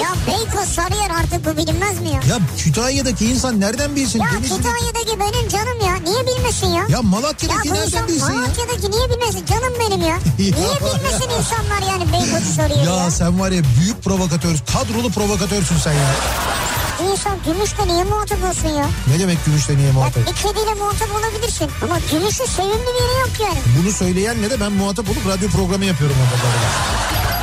Ya Beykoz Sarıyer artık bu bilinmez mi ya? Ya Kütahya'daki insan nereden bilsin? Ya Denizli'deki- Kütahya'daki benim canım ya. Niye bilmesin ya? Ya Malatya'daki Ya nereden bilsin ya? Malatya'daki niye bilmesin? Canım benim ya. Niye bilmesin insanlar yani Beykoz'u soruyor ya? Ya sen var ya büyük provokatör, kadrolu provokatörsün sen ya. İnsan gümüşle niye muhatap olsun ya? Ne demek gümüşle niye Ya muhatap? bir kediyle muhatap olabilirsin. Ama gümüşün sevimli bir yeri yok yani. Bunu söyleyenle de ben muhatap olup radyo programı yapıyorum orada.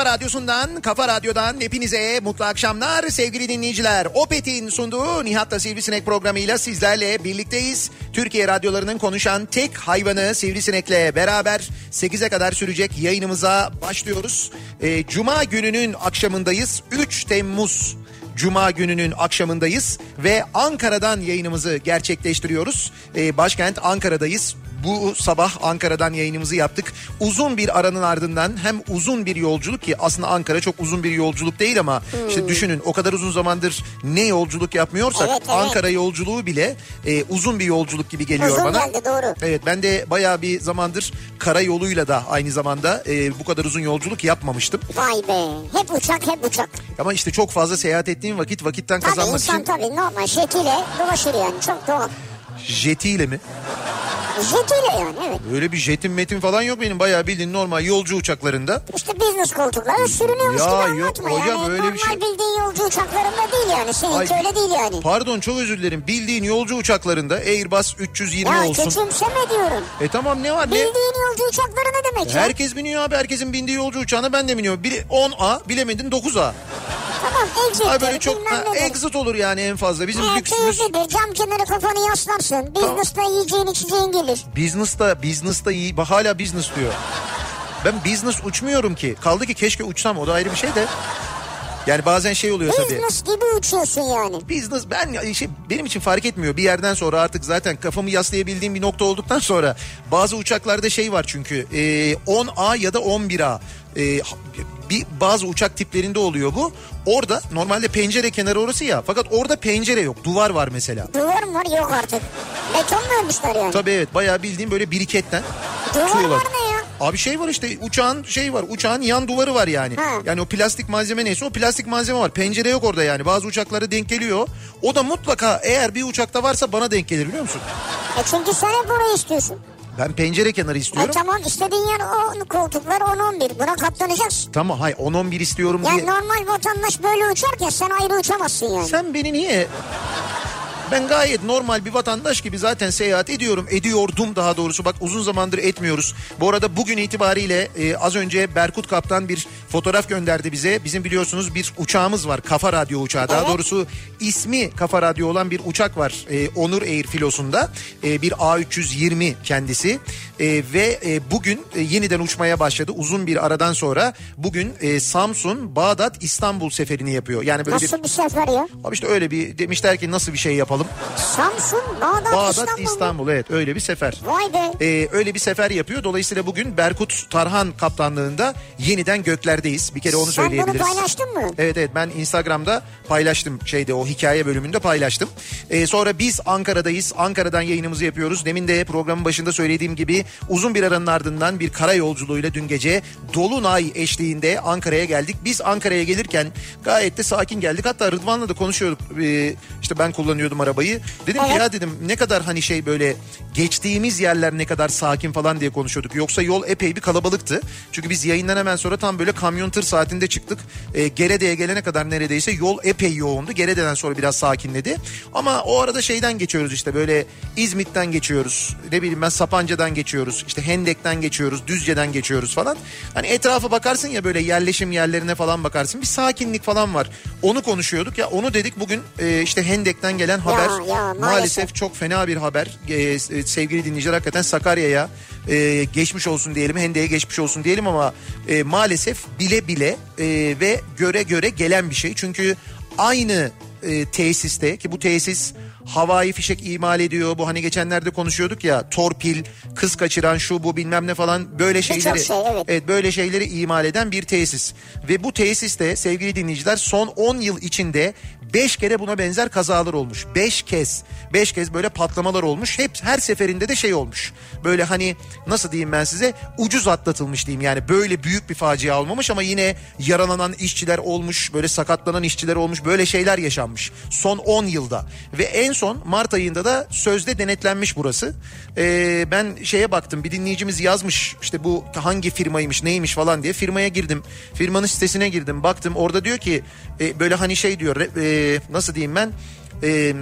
kafa radyosundan, kafa radyodan hepinize mutlu akşamlar sevgili dinleyiciler. Opet'in sunduğu Nihat'la Sivrisinek programıyla sizlerle birlikteyiz. Türkiye radyolarının konuşan tek hayvanı Sivrisinek'le beraber 8'e kadar sürecek yayınımıza başlıyoruz. Ee, Cuma gününün akşamındayız. 3 Temmuz Cuma gününün akşamındayız ve Ankara'dan yayınımızı gerçekleştiriyoruz. Ee, başkent Ankara'dayız. Bu sabah Ankara'dan yayınımızı yaptık. Uzun bir aranın ardından hem uzun bir yolculuk ki aslında Ankara çok uzun bir yolculuk değil ama işte düşünün o kadar uzun zamandır ne yolculuk yapmıyorsak Evet, evet. Ankara yolculuğu bile e, uzun bir yolculuk gibi geliyor Uzun bana. geldi, doğru. Evet ben de bayağı bir zamandır karayoluyla da aynı zamanda e, bu kadar uzun yolculuk yapmamıştım. Vay be. Hep uçak hep uçak. Ama işte çok fazla seyahat ettiğim vakit vakitten Tabii kazanmak insan için tabii normal jetiyle dolaşır yani çok doğal. Jetiyle mi? Jetiyle yani evet. Öyle bir jetim metin falan yok benim bayağı bildiğin normal yolcu uçaklarında. İşte business koltuklara sürünüyormuş Ya gibi yok anlatma hocam, yani. öyle normal bir şey- bildiğin yolcu uçaklarında değil yani. Seninki Ay, öyle değil yani. Pardon çok özür dilerim bildiğin yolcu uçaklarında Airbus 320 Ya olsun. küçümseme diyorum. E tamam ne var ne? Bildiğin yolcu uçakları ne demek ya? Herkes biniyor abi herkesin bindiği yolcu uçağına ben de biniyorum. Biri 10A bilemedin 9A. Tamam exit'tir Ay böyle çok ha, exit olur yani en fazla. Bizim Ha, lüksümüz keyiflidir. Cam kenarı kafanı yaslarsın. Business'ta yiyeceğin içeceğin gelir. business'ta business'ta iyi. Bak hala business diyor. Ben business uçmuyorum ki. Kaldı ki keşke uçsam o da ayrı bir şey de. Yani bazen şey oluyor tabii. Business gibi uçuyorsun yani. Business ben şey, benim için fark etmiyor. Bir yerden sonra artık zaten kafamı yaslayabildiğim bir nokta olduktan sonra bazı uçaklarda şey var çünkü e, 10A ya da 11A. E, bir bazı uçak tiplerinde oluyor bu. Orada normalde pencere kenarı orası ya. Fakat orada pencere yok. Duvar var mesela. Duvar mı var? Yok artık. Beton mu örmüşler yani? Tabii evet bayağı bildiğim böyle biriketten Duvar tutuyorlar. var ne ya? Abi şey var işte uçağın şey var uçağın yan duvarı var yani. Ha. Yani o plastik malzeme neyse o plastik malzeme var. Pencere yok orada yani bazı uçaklara denk geliyor. O da mutlaka eğer bir uçakta varsa bana denk gelir biliyor musun? E çünkü sen hep orayı istiyorsun. Ben pencere kenarı E istiyorum. tamam istediğin yer o koltuklar 10-11. Buna katlanacaksın. Tamam hay 10-11 istiyorum Yani diye. normal vatandaş böyle uçarken sen ayrı uçamazsın yani. Sen beni niye... Ben gayet normal bir vatandaş gibi zaten seyahat ediyorum. Ediyordum daha doğrusu. Bak uzun zamandır etmiyoruz. Bu arada bugün itibariyle e, az önce Berkut Kaptan bir fotoğraf gönderdi bize. Bizim biliyorsunuz bir uçağımız var. Kafa Radyo uçağı. Daha Evet. doğrusu ismi Kafa Radyo olan bir uçak var. E, Onur Air filosunda. E, bir A320 kendisi. E, ve e, bugün e, yeniden uçmaya başladı. Uzun bir aradan sonra bugün e, Samsun, Bağdat, İstanbul seferini yapıyor. Yani böyle bir Nasıl bir sefer ya? Abi işte öyle bir demişler ki nasıl bir şey yapalım. Samsun, Bağdat, Bağdat İstanbul. İstanbul, evet öyle bir sefer. Vay be. Ee, öyle bir sefer yapıyor. Dolayısıyla bugün Berkut Tarhan kaptanlığında yeniden göklerdeyiz. Bir kere onu Sen bunu söyleyebiliriz. paylaştın mı? Evet evet ben Instagram'da paylaştım şeyde o hikaye bölümünde paylaştım. Ee, sonra biz Ankara'dayız. Ankara'dan yayınımızı yapıyoruz. Demin de programın başında söylediğim gibi uzun bir aranın ardından bir kara yolculuğuyla dün gece Dolunay eşliğinde Ankara'ya geldik. Biz Ankara'ya gelirken gayet de sakin geldik. Hatta Rıdvan'la da konuşuyorduk. Ee, işte ben kullanıyordum arabayı. Arabayı. Dedim ki Evet. ya dedim ne kadar hani şey böyle geçtiğimiz yerler ne kadar sakin falan diye konuşuyorduk. Yoksa yol epey bir kalabalıktı. Çünkü biz yayından hemen sonra tam böyle kamyon tır saatinde çıktık. E, Gerede'ye gelene kadar neredeyse yol epey yoğundu. Gerede'den sonra biraz sakinledi. Ama o arada şeyden geçiyoruz işte böyle İzmit'ten geçiyoruz. Ne bileyim ben Sapanca'dan geçiyoruz. işte Hendek'ten geçiyoruz. Düzce'den geçiyoruz falan. Hani etrafa bakarsın ya böyle yerleşim yerlerine falan bakarsın. Bir sakinlik falan var. Onu konuşuyorduk ya onu dedik bugün e, işte Hendek'ten gelen haber. ya, maalesef. maalesef çok fena bir haber. Ee, e, sevgili dinleyiciler hakikaten Sakarya'ya e, geçmiş olsun diyelim. Hende'ye geçmiş olsun diyelim ama e, maalesef bile bile e, ve göre göre gelen bir şey. Çünkü aynı e, tesiste ki bu tesis havai fişek imal ediyor. Bu hani geçenlerde konuşuyorduk ya torpil, kız kaçıran şu bu bilmem ne falan böyle şeyleri şey, evet. böyle şeyleri imal eden bir tesis. Ve bu tesiste sevgili dinleyiciler son 10 yıl içinde 5 kere buna benzer kazalar olmuş. 5 kez. 5 kez böyle patlamalar olmuş. Hep her seferinde de şey olmuş. Böyle hani nasıl diyeyim ben size ucuz atlatılmış diyeyim. Yani böyle büyük bir facia olmamış ama yine yaralanan işçiler olmuş. Böyle sakatlanan işçiler olmuş. Böyle şeyler yaşanmış. Son 10 yılda. Ve en son Mart ayında da sözde denetlenmiş burası. Ee, ben şeye baktım bir dinleyicimiz yazmış işte bu hangi firmaymış neymiş falan diye firmaya girdim. Firmanın sitesine girdim baktım orada diyor ki e, böyle hani şey diyor e, Eh, nasıl diyeyim ben e, eh,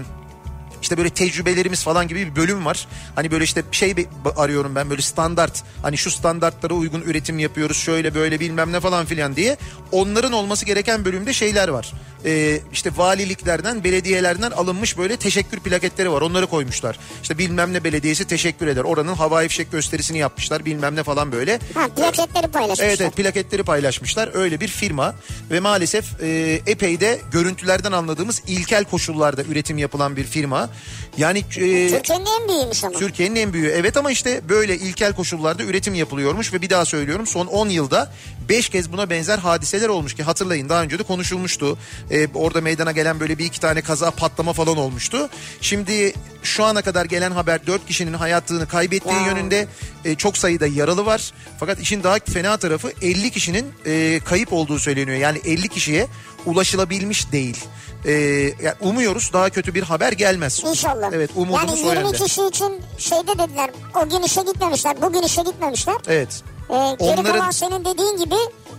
işte böyle tecrübelerimiz falan gibi bir bölüm var. Hani böyle işte şey arıyorum ben böyle standart hani şu standartlara uygun üretim yapıyoruz şöyle böyle bilmem ne falan filan diye. Onların olması gereken bölümde şeyler var. Ee, işte valiliklerden belediyelerden alınmış böyle teşekkür plaketleri var onları koymuşlar. İşte bilmem ne belediyesi teşekkür eder oranın havai fişek gösterisini yapmışlar bilmem ne falan böyle. Ha plaketleri paylaşmışlar. Evet evet plaketleri paylaşmışlar. Öyle bir firma ve maalesef e, epey de görüntülerden anladığımız ilkel koşullarda üretim yapılan bir firma. Yani e, Türkiye'nin en büyüğümüş ama. Türkiye'nin en büyüğü. Evet ama işte böyle ilkel koşullarda üretim yapılıyormuş ve bir daha söylüyorum son 10 yılda 5 kez buna benzer hadiseler olmuş ki hatırlayın daha önce de konuşulmuştu. Ee, orada meydana gelen böyle bir iki tane kaza patlama falan olmuştu. Şimdi şu ana kadar gelen haber 4 kişinin hayatını kaybettiği Ya. yönünde e, çok sayıda yaralı var. Fakat işin daha fena tarafı 50 kişinin e, kayıp olduğu söyleniyor. Yani 50 kişiye ulaşılabilmiş değil. E, yani umuyoruz daha kötü bir haber gelmez. İnşallah. Evet umudumuz yani o 20 yönde. kişi için şeyde dediler o gün işe gitmemişler bugün işe gitmemişler. Evet. Ee, geri Onların- kalan senin dediğin gibi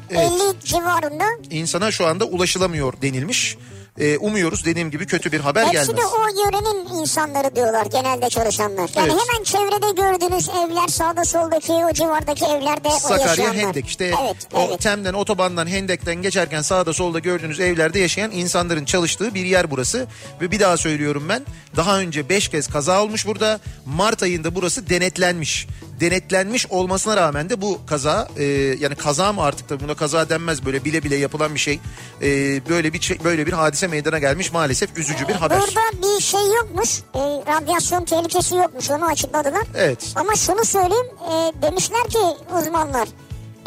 Evet. 50 civarında. insana şu anda ulaşılamıyor denilmiş. Ee, umuyoruz dediğim gibi kötü bir haber Hepsi gelmez. de o yörenin insanları diyorlar genelde çalışanlar. Yani Evet. hemen çevrede gördüğünüz evler sağda soldaki o civardaki evlerde o Sakarya yaşayanlar. Hendek işte Evet, o evet. Tem'den otobandan Hendek'ten geçerken sağda solda gördüğünüz evlerde yaşayan insanların çalıştığı bir yer burası. Ve bir daha söylüyorum ben daha önce 5 kez kaza olmuş burada Mart ayında burası denetlenmiş. Denetlenmiş olmasına rağmen de bu kaza e, yani kaza mı artık da buna kaza denmez böyle bile bile yapılan bir şey. E, böyle bir şey, böyle bir hadise meydana gelmiş maalesef üzücü bir haber. Burada bir şey yokmuş. E, radyasyon tehlikesi yokmuş. Onu açıkladılar. Evet. Ama şunu söyleyeyim. e, demişler ki uzmanlar.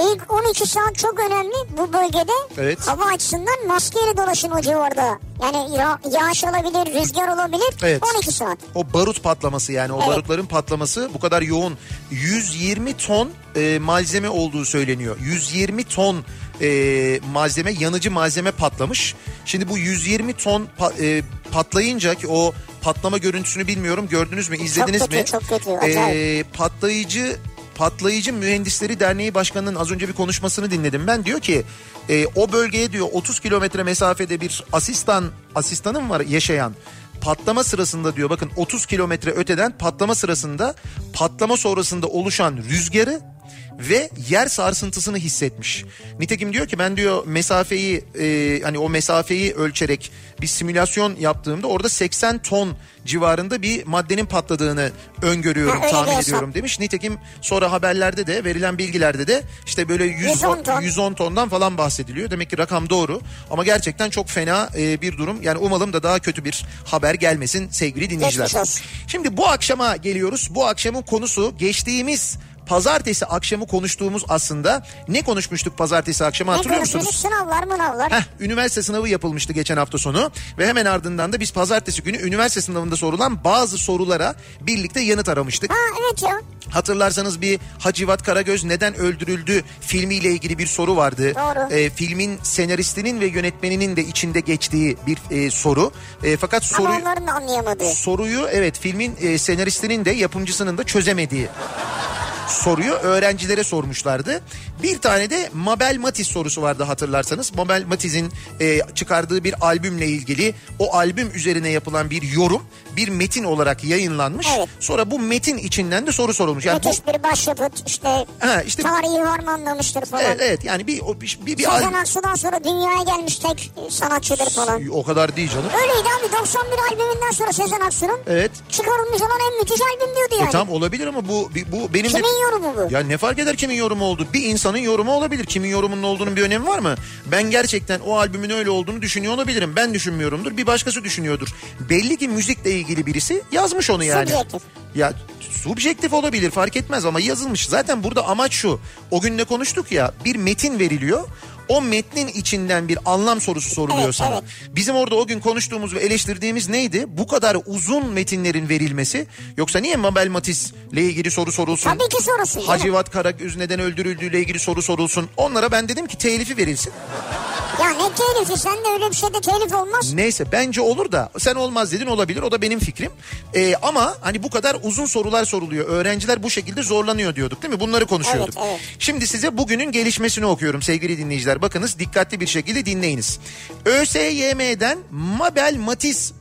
İlk 12 saat çok önemli bu bölgede. Evet. Hava açısından maskeyle dolaşın o civarda. Yani ya- yağış olabilir, rüzgar olabilir. Evet. 12 saat. O barut patlaması yani o Evet. barutların patlaması bu kadar yoğun 120 ton e, malzeme olduğu söyleniyor. 120 ton e, malzeme yanıcı malzeme patlamış. Şimdi bu 120 ton pa- e, patlayınca ki o patlama görüntüsünü bilmiyorum gördünüz mü izlediniz kötü, mi? çok kötü, acayip. patlayıcı Patlayıcı Mühendisleri Derneği Başkanı'nın az önce bir konuşmasını dinledim ben. Diyor ki e, o bölgeye diyor 30 kilometre mesafede bir asistan asistanım var yaşayan. Patlama sırasında diyor bakın 30 kilometre öteden patlama sırasında patlama sonrasında oluşan rüzgarı ve yer sarsıntısını hissetmiş. Nitekim diyor ki ben diyor mesafeyi e, hani o mesafeyi ölçerek bir simülasyon yaptığımda orada 80 ton civarında bir maddenin patladığını öngörüyorum, Ha, tahmin hesap. ediyorum demiş. Nitekim sonra haberlerde de verilen bilgilerde de işte böyle 110, 110 ton. 110 tondan falan bahsediliyor. Demek ki rakam doğru ama gerçekten çok fena e, bir durum. Yani umalım da daha kötü bir haber gelmesin sevgili dinleyiciler. Geçmiş olsun. Şimdi bu akşama geliyoruz. Bu akşamın konusu geçtiğimiz pazartesi akşamı konuştuğumuz aslında ne konuşmuştuk pazartesi akşamı Ne hatırlıyor musunuz? Sınavlar mınavlar. Heh, üniversite sınavı yapılmıştı geçen hafta sonu ve hemen ardından da biz pazartesi günü üniversite sınavında sorulan bazı sorulara birlikte yanıt aramıştık. Ha evet ya. Hatırlarsanız bir Hacivat Karagöz neden öldürüldü filmiyle ilgili bir soru vardı. Doğru. Ee, filmin senaristinin ve yönetmeninin de içinde geçtiği bir e, soru. E, fakat Ama soruyu onların da anlayamadığı. soruyu evet filmin e, senaristinin de yapımcısının da çözemediği soruyu öğrencilere sormuşlardı. Bir tane de Mabel Matiz sorusu vardı hatırlarsanız. Mabel Matiz'in e, çıkardığı bir albümle ilgili o albüm üzerine yapılan bir yorum bir metin olarak yayınlanmış. Evet. Sonra bu metin içinden de soru sorulmuş. Yani bu, Müthiş bir başyapıt işte, Ha, işte- tarihi harmanlamıştır falan. evet, evet yani bir bir, bir, bir Sezen Aksu'dan sonra dünyaya gelmiş tek sanatçıdır falan. o kadar değil canım. Öyleydi abi 91 albümünden sonra Sezen Aksu'nun Evet. çıkarılmış olan en müthiş albüm diyordu yani. E tam olabilir ama bu bu benim de Kimin yorumu bu? Ya ne fark eder kimin yorumu oldu? Bir insanın yorumu olabilir. Kimin yorumunun olduğunun bir önemi var mı? Ben gerçekten o albümün öyle olduğunu düşünüyor olabilirim. Ben düşünmüyorumdur. Bir başkası düşünüyordur. Belli ki müzikle ilgili birisi yazmış onu yani. Subjektif. Ya subjektif olabilir fark etmez ama yazılmış. Zaten burada amaç şu. O gün ne konuştuk ya bir metin veriliyor. O metnin içinden bir anlam sorusu soruluyor Evet, sana. evet. Bizim orada o gün konuştuğumuz ve eleştirdiğimiz neydi? Bu kadar uzun metinlerin verilmesi. Yoksa niye Mabel Matiz'le ilgili soru sorulsun? Tabii ki sorulsun canım. Hacivat Karagöz neden öldürüldüğüyle ilgili soru sorulsun. Onlara ben dedim ki telifi verilsin. Ya ne telifi sen de öyle bir şeyde telif olmaz. Neyse bence olur da sen olmaz dedin olabilir o da benim fikrim. Ee, ama hani bu kadar uzun sorular soruluyor. Öğrenciler bu şekilde zorlanıyor diyorduk değil mi? Bunları konuşuyorduk. Evet, evet. Şimdi size bugünün gelişmesini okuyorum sevgili dinleyiciler. Bakınız dikkatli bir şekilde dinleyiniz. ÖSYM'den Mabel Matiz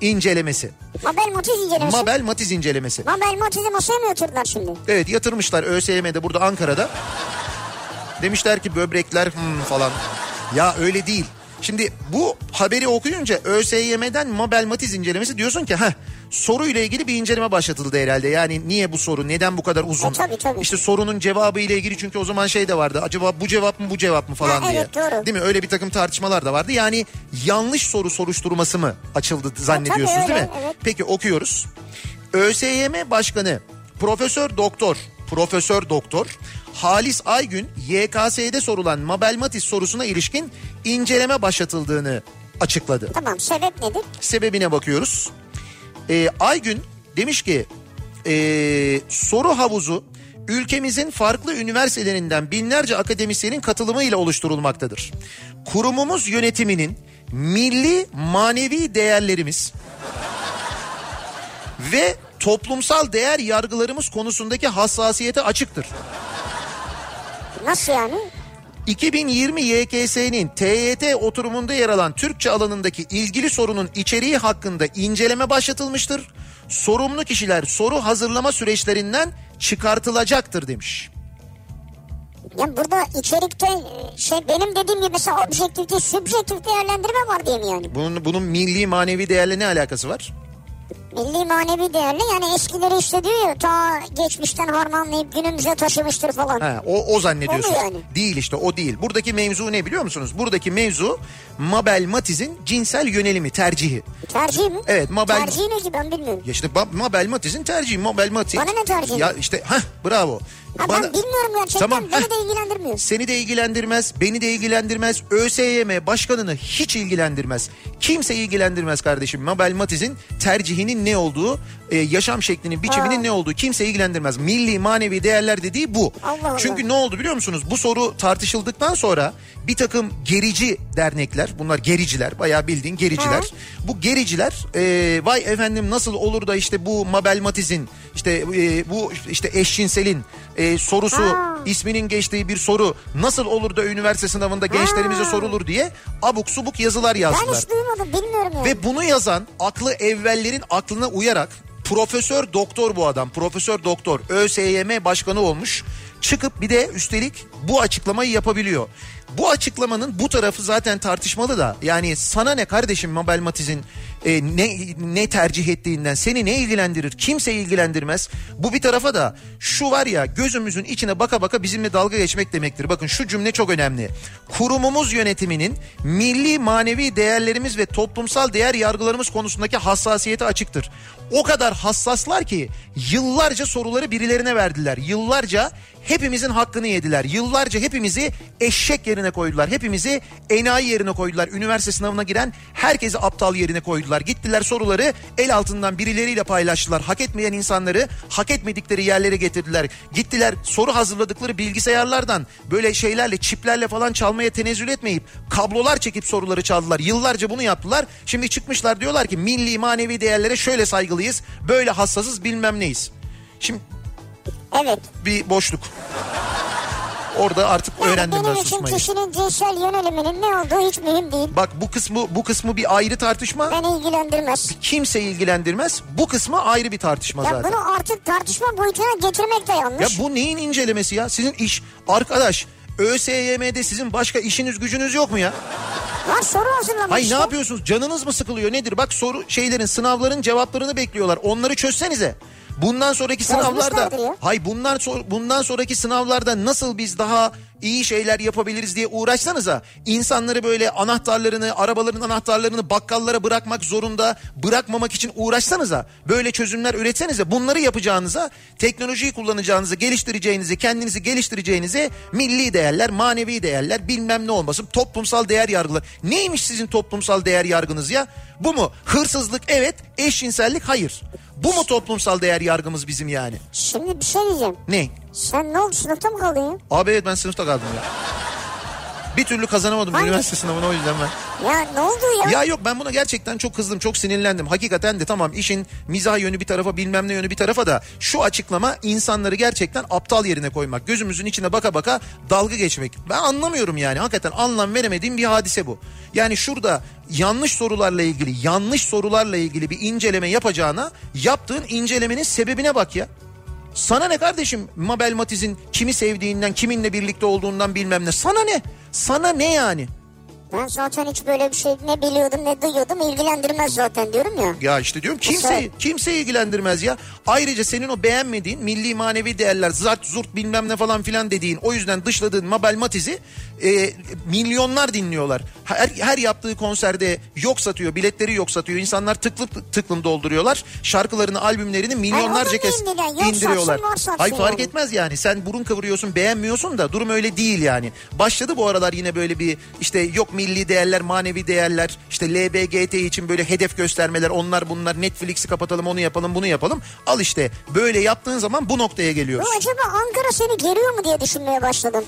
incelemesi. Mabel Matiz incelemesi. Mabel Matiz incelemesi. Mabel Matiz'i masaya mı yatırdılar şimdi? Evet yatırmışlar ÖSYM'de burada Ankara'da. Demişler ki böbrekler hmm, falan. Ya öyle değil. Şimdi bu haberi okuyunca ÖSYM'den Mabel Matiz incelemesi diyorsun ki ha soruyla ilgili bir inceleme başlatıldı herhalde. Yani niye bu soru neden bu kadar uzun? E, tabii, tabii. İşte sorunun cevabı ile ilgili çünkü o zaman şey de vardı. Acaba bu cevap mı bu cevap mı falan Ha, diye. evet, doğru. Değil mi? Öyle bir takım tartışmalar da vardı. Yani yanlış soru soruşturması mı açıldı zannediyorsunuz öyle, değil mi? evet. Peki okuyoruz. ÖSYM Başkanı Profesör Doktor Profesör Doktor Halis Aygün YKS'de sorulan Mabel Matiz sorusuna ilişkin inceleme başlatıldığını açıkladı. Tamam sebep nedir? Sebebine bakıyoruz. Ee, Aygün demiş ki ee, soru havuzu ülkemizin farklı üniversitelerinden binlerce akademisyenin katılımıyla oluşturulmaktadır. Kurumumuz yönetiminin milli manevi değerlerimiz ve toplumsal değer yargılarımız konusundaki hassasiyete açıktır. Nasıl yani? 2020 YKS'nin TYT oturumunda yer alan Türkçe alanındaki ilgili sorunun içeriği hakkında inceleme başlatılmıştır. Sorumlu kişiler soru hazırlama süreçlerinden çıkartılacaktır demiş. Ya burada içerikte e, şey benim dediğim gibi mesela objektif değil subjektif değerlendirme var diye mi yani? Bunun, bunun milli manevi değerle ne alakası var? Milli manevi değerli yani eskileri işte diyor ya ta geçmişten harmanlayıp günümüze taşımıştır falan. Ha, o, o zannediyorsun. Yani? Değil işte o değil. Buradaki mevzu ne biliyor musunuz? Buradaki mevzu Mabel Matiz'in cinsel yönelimi, tercihi. Tercih mi? Evet, Mabel- Tercihi ne ki ben bilmiyorum. Ya işte Mabel Matiz'in tercihi. Mabel Matiz. Bana ne tercihi? Ya işte hah bravo. Ha, Bana- ben bilmiyorum gerçekten Tamam, beni de ilgilendirmiyor. Seni de ilgilendirmez, beni de ilgilendirmez. ÖSYM başkanını hiç ilgilendirmez. Kimse ilgilendirmez kardeşim. Mabel Matiz'in tercihinin ne olduğu, e, yaşam şeklinin, biçiminin Ha. ne olduğu kimse ilgilendirmez. Milli manevi değerler dediği bu. Allah Allah. Çünkü ne oldu biliyor musunuz? Bu soru tartışıldıktan sonra bir takım gerici dernekler, bunlar gericiler, bayağı bildiğin gericiler. Ha. Bu gericiler, e, vay efendim nasıl olur da işte bu Mabel Matiz'in, işte e, bu işte eşcinselin e, sorusu Ha. isminin geçtiği bir soru nasıl olur da üniversite sınavında gençlerimize Ha. sorulur diye abuk subuk yazılar Ben yazdılar. hiç duymadım bilmiyorum yani. Ve bunu yazan aklı evvellerin aklına uyarak profesör doktor bu adam. Profesör doktor ÖSYM başkanı olmuş. Çıkıp bir de üstelik bu açıklamayı yapabiliyor. Bu açıklamanın bu tarafı zaten tartışmalı da. Yani sana ne kardeşim Mabel Matiz'in e, ne, ne tercih ettiğinden seni ne ilgilendirir? Kimse ilgilendirmez. Bu bir tarafa da şu var ya gözümüzün içine baka baka bizimle dalga geçmek demektir. Bakın şu cümle çok önemli. Kurumumuz yönetiminin milli manevi değerlerimiz ve toplumsal değer yargılarımız konusundaki hassasiyeti açıktır. O kadar hassaslar ki yıllarca soruları birilerine verdiler. Yıllarca hepimizin hakkını yediler. Yıllarca hepimizi eşek yerine koydular. Hepimizi enayi yerine koydular. Üniversite sınavına giren herkesi aptal yerine koydular. Gittiler soruları el altından birileriyle paylaştılar. Hak etmeyen insanları hak etmedikleri yerlere getirdiler. Gittiler soru hazırladıkları bilgisayarlardan böyle şeylerle çiplerle falan çalmaya tenezzül etmeyip kablolar çekip soruları çaldılar. Yıllarca bunu yaptılar. Şimdi çıkmışlar diyorlar ki milli manevi değerlere şöyle saygılıyız. Böyle hassasız bilmem neyiz. Şimdi Evet. bir boşluk. Orada artık Yani öğrendim ben benim için susmayı. kişinin cinsel yöneliminin ne olduğu hiç mühim değil. Bak bu kısmı bu kısmı bir ayrı tartışma. Beni ilgilendirmez. Kimseyi ilgilendirmez. Bu kısmı ayrı bir tartışma Ya zaten. bunu artık tartışma boyutuna getirmek de Ya yanlış. bu neyin incelemesi ya? Sizin iş arkadaş ÖSYM'de sizin başka işiniz gücünüz yok mu ya? Var soru hazırlamış. Hay ne işte. yapıyorsunuz? Canınız mı sıkılıyor nedir? Bak soru şeylerin sınavların cevaplarını bekliyorlar. Onları çözsenize. Bundan sonraki sınavlarda hay bunlar bundan sonraki sınavlarda nasıl biz daha iyi şeyler yapabiliriz diye uğraşsanıza insanları böyle anahtarlarını arabaların anahtarlarını bakkallara bırakmak zorunda bırakmamak için uğraşsanıza böyle çözümler üretsenize bunları yapacağınıza teknolojiyi kullanacağınızı geliştireceğinizi kendinizi geliştireceğinize milli değerler manevi değerler bilmem ne olmasın toplumsal değer yargılar neymiş sizin toplumsal değer yargınız ya? Bu mu? Hırsızlık evet eşcinsellik hayır bu mu toplumsal değer yargımız bizim yani Şimdi bir şey diyeceğim. ne Sen ne oldu sınıfta mı kaldın ya? Abi evet ben sınıfta kaldım ya. Bir türlü kazanamadım Hangi- üniversite sınavına o yüzden ben. Ya ne oldu ya? Ya yok ben buna gerçekten çok kızdım çok sinirlendim. Hakikaten de tamam işin mizah yönü bir tarafa bilmem ne yönü bir tarafa da şu açıklama insanları gerçekten aptal yerine koymak. Gözümüzün içine baka baka dalga geçmek. Ben anlamıyorum yani hakikaten anlam veremediğim bir hadise bu. Yani şurada yanlış sorularla ilgili yanlış sorularla ilgili bir inceleme yapacağına yaptığın incelemenin sebebine bak ya. Sana ne kardeşim Mabel Matiz'in kimi sevdiğinden kiminle birlikte olduğundan bilmem ne. Sana ne? Sana ne yani? Ben zaten hiç böyle bir şey ne biliyordum ne duyuyordum ilgilendirmez zaten diyorum ya. Ya işte diyorum kimse kimse ilgilendirmez ya. Ayrıca senin o beğenmediğin milli manevi değerler zart zurt bilmem ne falan filan dediğin o yüzden dışladığın Mabel Matiz'i e, milyonlar dinliyorlar. Her, her yaptığı konserde yok satıyor biletleri yok satıyor. İnsanlar tıklı tıklım dolduruyorlar. Şarkılarını albümlerini milyonlarca kez indiriyorlar. Hayır fark etmez yani sen burun kıvırıyorsun beğenmiyorsun da durum öyle değil yani. Başladı bu aralar yine böyle bir işte yok milli değerler manevi değerler işte LBGT için böyle hedef göstermeler onlar bunlar Netflix'i kapatalım onu yapalım bunu yapalım. Al işte böyle yaptığın zaman bu noktaya geliyoruz. Bu acaba Ankara seni geriyor mu diye düşünmeye başladım.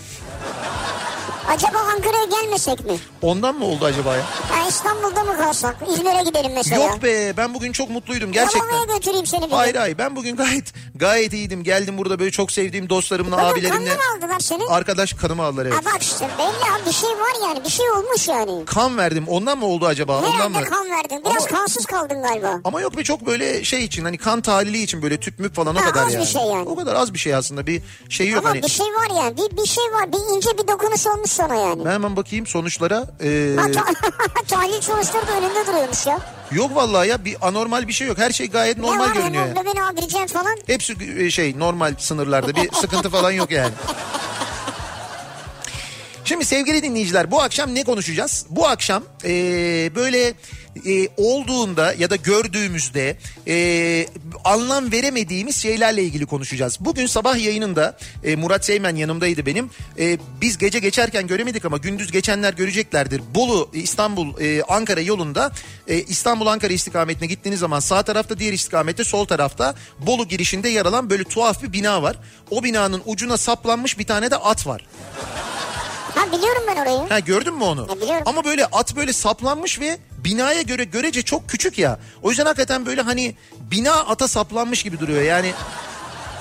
Acaba Ankara'ya gelmesek mi? Ondan mı oldu acaba ya? Ya İstanbul'da mı kalsak? İzmir'e gidelim mesela. Yok be ben bugün çok mutluydum gerçekten. Yalova'ya götüreyim seni bir Hayır gün. hayır ben bugün gayet gayet iyiydim. Geldim burada böyle çok sevdiğim dostlarımla Bugün abilerimle. kanını aldılar seni. Arkadaş kanımı aldılar evet. Ha bak işte belli abi bir şey var yani bir şey olmuş yani. Kan verdim ondan mı oldu acaba? Ondan Herhalde mı? kan verdin. Biraz Ama- kansız kaldın galiba. Ama yok be çok böyle şey için hani kan tahlili için böyle tüp müp falan o Ha, kadar az bir yani. şey yani. O kadar az bir şey aslında bir şey yok Ama hani. bir şey var yani. Bir, bir şey var. Bir ince bir dokunuş olmuş sana yani. Ben hemen bakayım sonuçlara. Ee, Ha, ta- tahlil sonuçları da önünde duruyormuş ya. yok vallahi ya bir anormal bir şey yok. Her şey gayet ne normal var görünüyor. yani. hemoglobin A1 falan. Hepsi e, şey normal sınırlarda bir sıkıntı falan yok yani. Şimdi sevgili dinleyiciler bu akşam ne konuşacağız? Bu akşam e, böyle e, olduğunda ya da gördüğümüzde e, anlam veremediğimiz şeylerle ilgili konuşacağız. Bugün sabah yayınında e, Murat Seymen yanımdaydı benim. E, biz gece geçerken göremedik ama gündüz geçenler göreceklerdir. Bolu, İstanbul, e, Ankara yolunda e, İstanbul-Ankara istikametine gittiğiniz zaman sağ tarafta diğer istikamette sol tarafta Bolu girişinde yer alan böyle tuhaf bir bina var. O binanın ucuna saplanmış bir tane de at var. Ha biliyorum ben orayı. Ha gördün mü onu? Ha, biliyorum. Ama böyle at böyle saplanmış ve binaya göre görece çok küçük ya. O yüzden hakikaten böyle hani bina ata saplanmış gibi duruyor. Yani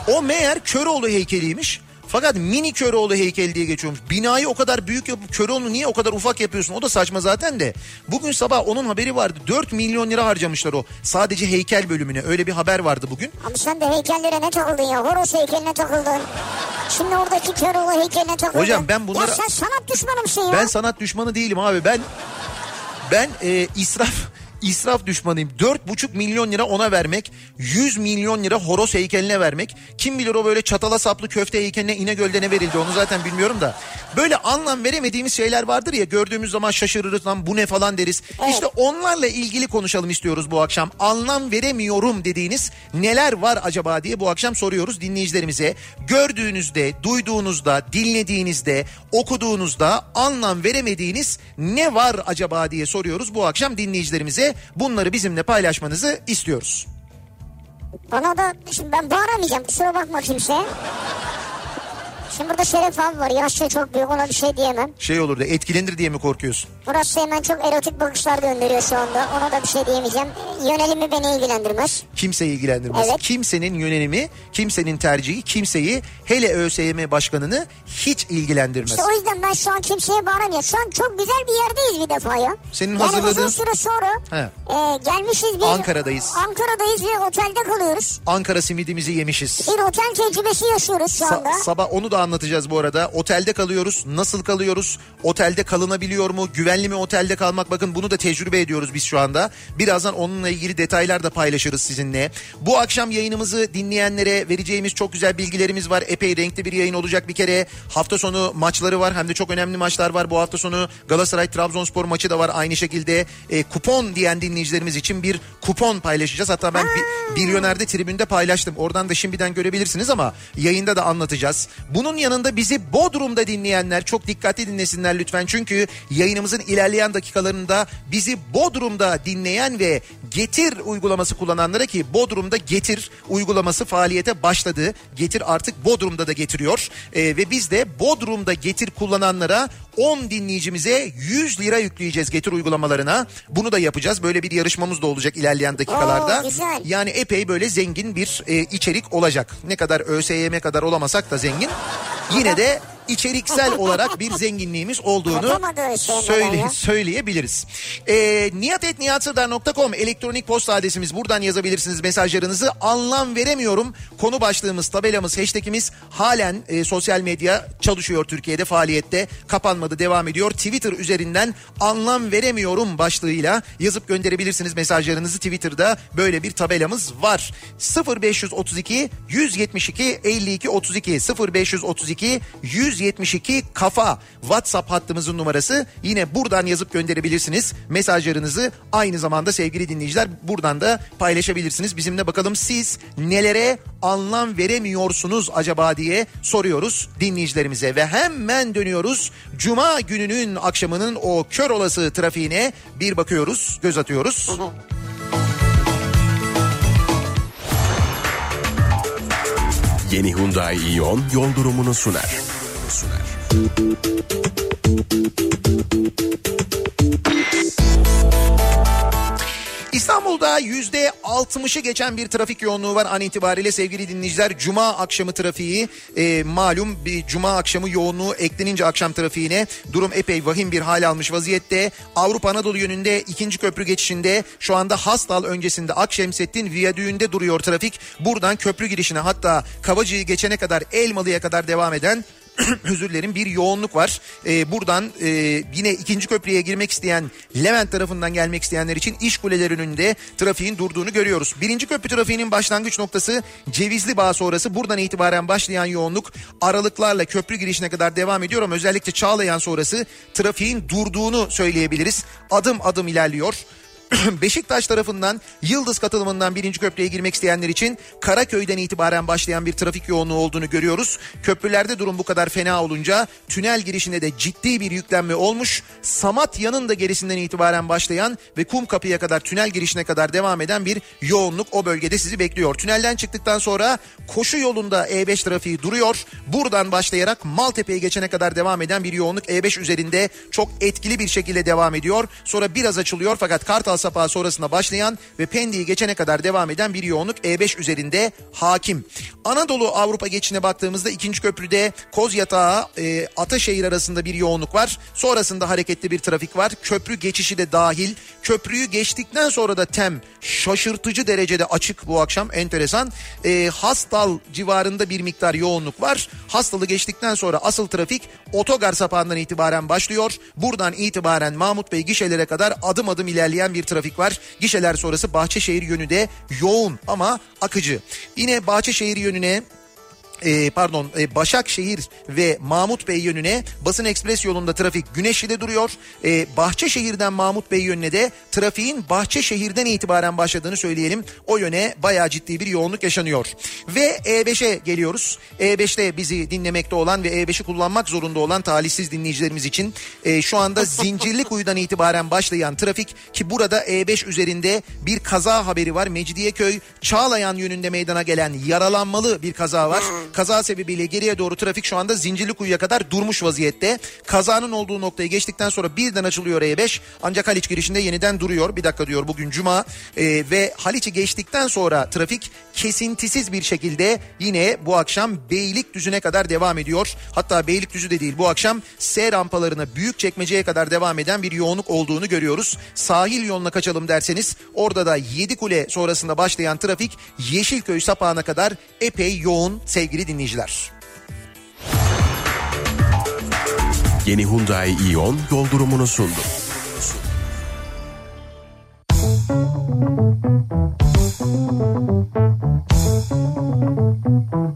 o meğer Köroğlu heykeliymiş. Fakat mini Köroğlu heykeli diye geçiyormuş. Binayı o kadar büyük yapıp Köroğlu'nu niye o kadar ufak yapıyorsun? O da saçma zaten de. Bugün sabah onun haberi vardı. 4 milyon lira harcamışlar o. Sadece heykel bölümüne. Öyle bir haber vardı bugün. Abi sen de heykellere ne takıldın ya? Horoz heykeline takıldın. Şimdi oradaki Köroğlu heykeline takıldın. Hocam ben bunları- Ya sen sanat düşmanı mısın ya? Ben sanat düşmanı değilim abi. Ben ben e, israf israf düşmanıyım. 4,5 milyon lira ona vermek, 100 milyon lira horoz heykeline vermek. Kim bilir o böyle çatala saplı köfte heykeline İnegöl'de ne verildi onu zaten bilmiyorum da. Böyle anlam veremediğimiz şeyler vardır ya gördüğümüz zaman şaşırırız lan bu ne falan deriz. Evet. İşte onlarla ilgili konuşalım istiyoruz bu akşam. Anlam veremiyorum dediğiniz neler var acaba diye bu akşam soruyoruz dinleyicilerimize. Gördüğünüzde, duyduğunuzda, dinlediğinizde, okuduğunuzda anlam veremediğiniz ne var acaba diye soruyoruz bu akşam dinleyicilerimize. Bunları bizimle paylaşmanızı istiyoruz. Bana da şimdi ben bağıramayacağım kusura bakma kimseye. Şimdi burada Şeref abi var yaşça çok büyük ona bir şey diyemem. Şey olur da etkilenir diye mi korkuyorsun? Burası hemen çok erotik bakışlar gönderiyor şu anda. Ona da bir şey diyemeyeceğim. Yönelimi beni ilgilendirmez. Kimseyi ilgilendirmez. Evet. Kimsenin yönelimi, kimsenin tercihi, kimseyi hele ÖSYM başkanını hiç ilgilendirmez. İşte o yüzden ben şu an kimseye bağıramıyorum. Şu an çok güzel bir yerdeyiz bir defa ya. Senin yani hazırladığın- uzun süre sonra He. e, gelmişiz bir... Ankara'dayız. Ankara'dayız ve otelde kalıyoruz. Ankara simidimizi yemişiz. Bir otel tecrübesi yaşıyoruz şu Sa- anda. sabah onu da anlatacağız bu arada. Otelde kalıyoruz. Nasıl kalıyoruz? Otelde kalınabiliyor mu? Güvenli mi otelde kalmak? Bakın bunu da tecrübe ediyoruz biz şu anda. Birazdan onunla ilgili detaylar da paylaşırız sizinle. Bu akşam yayınımızı dinleyenlere vereceğimiz çok güzel bilgilerimiz var. Epey renkli bir yayın olacak bir kere. Hafta sonu maçları var. Hem de çok önemli maçlar var. Bu hafta sonu Galatasaray Trabzonspor maçı da var. Aynı şekilde e, kupon diyen dinleyicilerimiz için bir kupon paylaşacağız. Hatta ben bir, Milyoner'de tribünde paylaştım. Oradan da şimdiden görebilirsiniz ama yayında da anlatacağız. Bunun yanında bizi Bodrum'da dinleyenler çok dikkatli dinlesinler lütfen. Çünkü yayınımızın ilerleyen dakikalarında bizi Bodrum'da dinleyen ve Getir uygulaması kullananlara ki Bodrum'da Getir uygulaması faaliyete başladı. Getir artık Bodrum'da da getiriyor. Ee, ve biz de Bodrum'da Getir kullananlara 10 dinleyicimize 100 lira yükleyeceğiz Getir uygulamalarına. Bunu da yapacağız. Böyle bir yarışmamız da olacak ilerleyen dakikalarda. Oo, güzel. Yani epey böyle zengin bir e, içerik olacak. Ne kadar ÖSYM kadar olamasak da zengin. Yine de içeriksel olarak bir zenginliğimiz olduğunu söyle, söyleyebiliriz. E, niyatetniyatsırdar.com elektronik posta adresimiz. Buradan yazabilirsiniz mesajlarınızı. Anlam veremiyorum. Konu başlığımız, tabelamız, hashtagimiz halen e, sosyal medya çalışıyor Türkiye'de faaliyette. Kapanmadı, devam ediyor. Twitter üzerinden anlam veremiyorum başlığıyla yazıp gönderebilirsiniz mesajlarınızı. Twitter'da böyle bir tabelamız var. 0532 172 52 32 0532 172 kafa WhatsApp hattımızın numarası. Yine buradan yazıp gönderebilirsiniz mesajlarınızı. Aynı zamanda sevgili dinleyiciler buradan da paylaşabilirsiniz. Bizimle bakalım siz nelere anlam veremiyorsunuz acaba diye soruyoruz dinleyicilerimize ve hemen dönüyoruz. Cuma gününün akşamının o kör olası trafiğine bir bakıyoruz, göz atıyoruz. Yeni Hyundai Ion yol durumunu sunar. Sunar. İstanbul'da yüzde 60'ı geçen bir trafik yoğunluğu var an itibariyle sevgili dinleyiciler. Cuma akşamı trafiği e, malum bir cuma akşamı yoğunluğu eklenince akşam trafiğine durum epey vahim bir hal almış vaziyette. Avrupa Anadolu yönünde ikinci köprü geçişinde şu anda Hastal öncesinde Akşemsettin viyadüğünde duruyor trafik. Buradan köprü girişine hatta Kavacı'yı geçene kadar Elmalı'ya kadar devam eden özür dilerim bir yoğunluk var. Ee, buradan e, yine ikinci köprüye girmek isteyen Levent tarafından gelmek isteyenler için iş kuleleri önünde trafiğin durduğunu görüyoruz. Birinci köprü trafiğinin başlangıç noktası Cevizli Bağ sonrası buradan itibaren başlayan yoğunluk aralıklarla köprü girişine kadar devam ediyor ama özellikle Çağlayan sonrası trafiğin durduğunu söyleyebiliriz. Adım adım ilerliyor. Beşiktaş tarafından Yıldız katılımından birinci köprüye girmek isteyenler için Karaköy'den itibaren başlayan bir trafik yoğunluğu olduğunu görüyoruz. Köprülerde durum bu kadar fena olunca tünel girişinde de ciddi bir yüklenme olmuş. Samatya'nın da gerisinden itibaren başlayan ve kum kapıya kadar tünel girişine kadar devam eden bir yoğunluk o bölgede sizi bekliyor. Tünelden çıktıktan sonra koşu yolunda E5 trafiği duruyor. Buradan başlayarak Maltepe'ye geçene kadar devam eden bir yoğunluk E5 üzerinde çok etkili bir şekilde devam ediyor. Sonra biraz açılıyor fakat Kartal Sapağı sonrasında başlayan ve Pendik'i geçene kadar devam eden bir yoğunluk E5 üzerinde hakim. Anadolu Avrupa geçişine baktığımızda ikinci köprüde Kozyatağı e, Ataşehir arasında bir yoğunluk var. Sonrasında hareketli bir trafik var. Köprü geçişi de dahil. Köprüyü geçtikten sonra da tem şaşırtıcı derecede açık bu akşam enteresan. E, Hastal civarında bir miktar yoğunluk var. Hastalı geçtikten sonra asıl trafik otogar sapağından itibaren başlıyor. Buradan itibaren Mahmut Bey gişelere kadar adım adım ilerleyen bir trafik var. Gişeler sonrası Bahçeşehir yönü de yoğun ama akıcı. Yine Bahçeşehir yönüne e, pardon e, Başakşehir ve Mahmut Bey yönüne Basın Ekspres yolunda trafik Güneşli'de duruyor. E, Bahçeşehir'den Mahmut Bey yönüne de trafiğin Bahçeşehir'den itibaren başladığını söyleyelim. O yöne bayağı ciddi bir yoğunluk yaşanıyor. Ve E5'e geliyoruz. E5'te bizi dinlemekte olan ve E5'i kullanmak zorunda olan talihsiz dinleyicilerimiz için e, şu anda Zincirlikuyu'dan itibaren başlayan trafik ki burada E5 üzerinde bir kaza haberi var. Mecidiyeköy Çağlayan yönünde meydana gelen yaralanmalı bir kaza var. Kaza sebebiyle geriye doğru trafik şu anda Zincirlikuyu'ya kadar durmuş vaziyette. Kazanın olduğu noktayı geçtikten sonra birden açılıyor E5 ancak Haliç girişinde yeniden duruyor. Bir dakika diyor bugün Cuma Ee, ve Haliç'i geçtikten sonra trafik kesintisiz bir şekilde yine bu akşam Beylikdüzü'ne kadar devam ediyor. Hatta Beylikdüzü de değil bu akşam S rampalarına büyük çekmeceye kadar devam eden bir yoğunluk olduğunu görüyoruz. Sahil yoluna kaçalım derseniz orada da Yedikule sonrasında başlayan trafik Yeşilköy sapağına kadar epey yoğun sevgili dinleyiciler. Yeni Hyundai Ion yol durumunu sundu. Kafa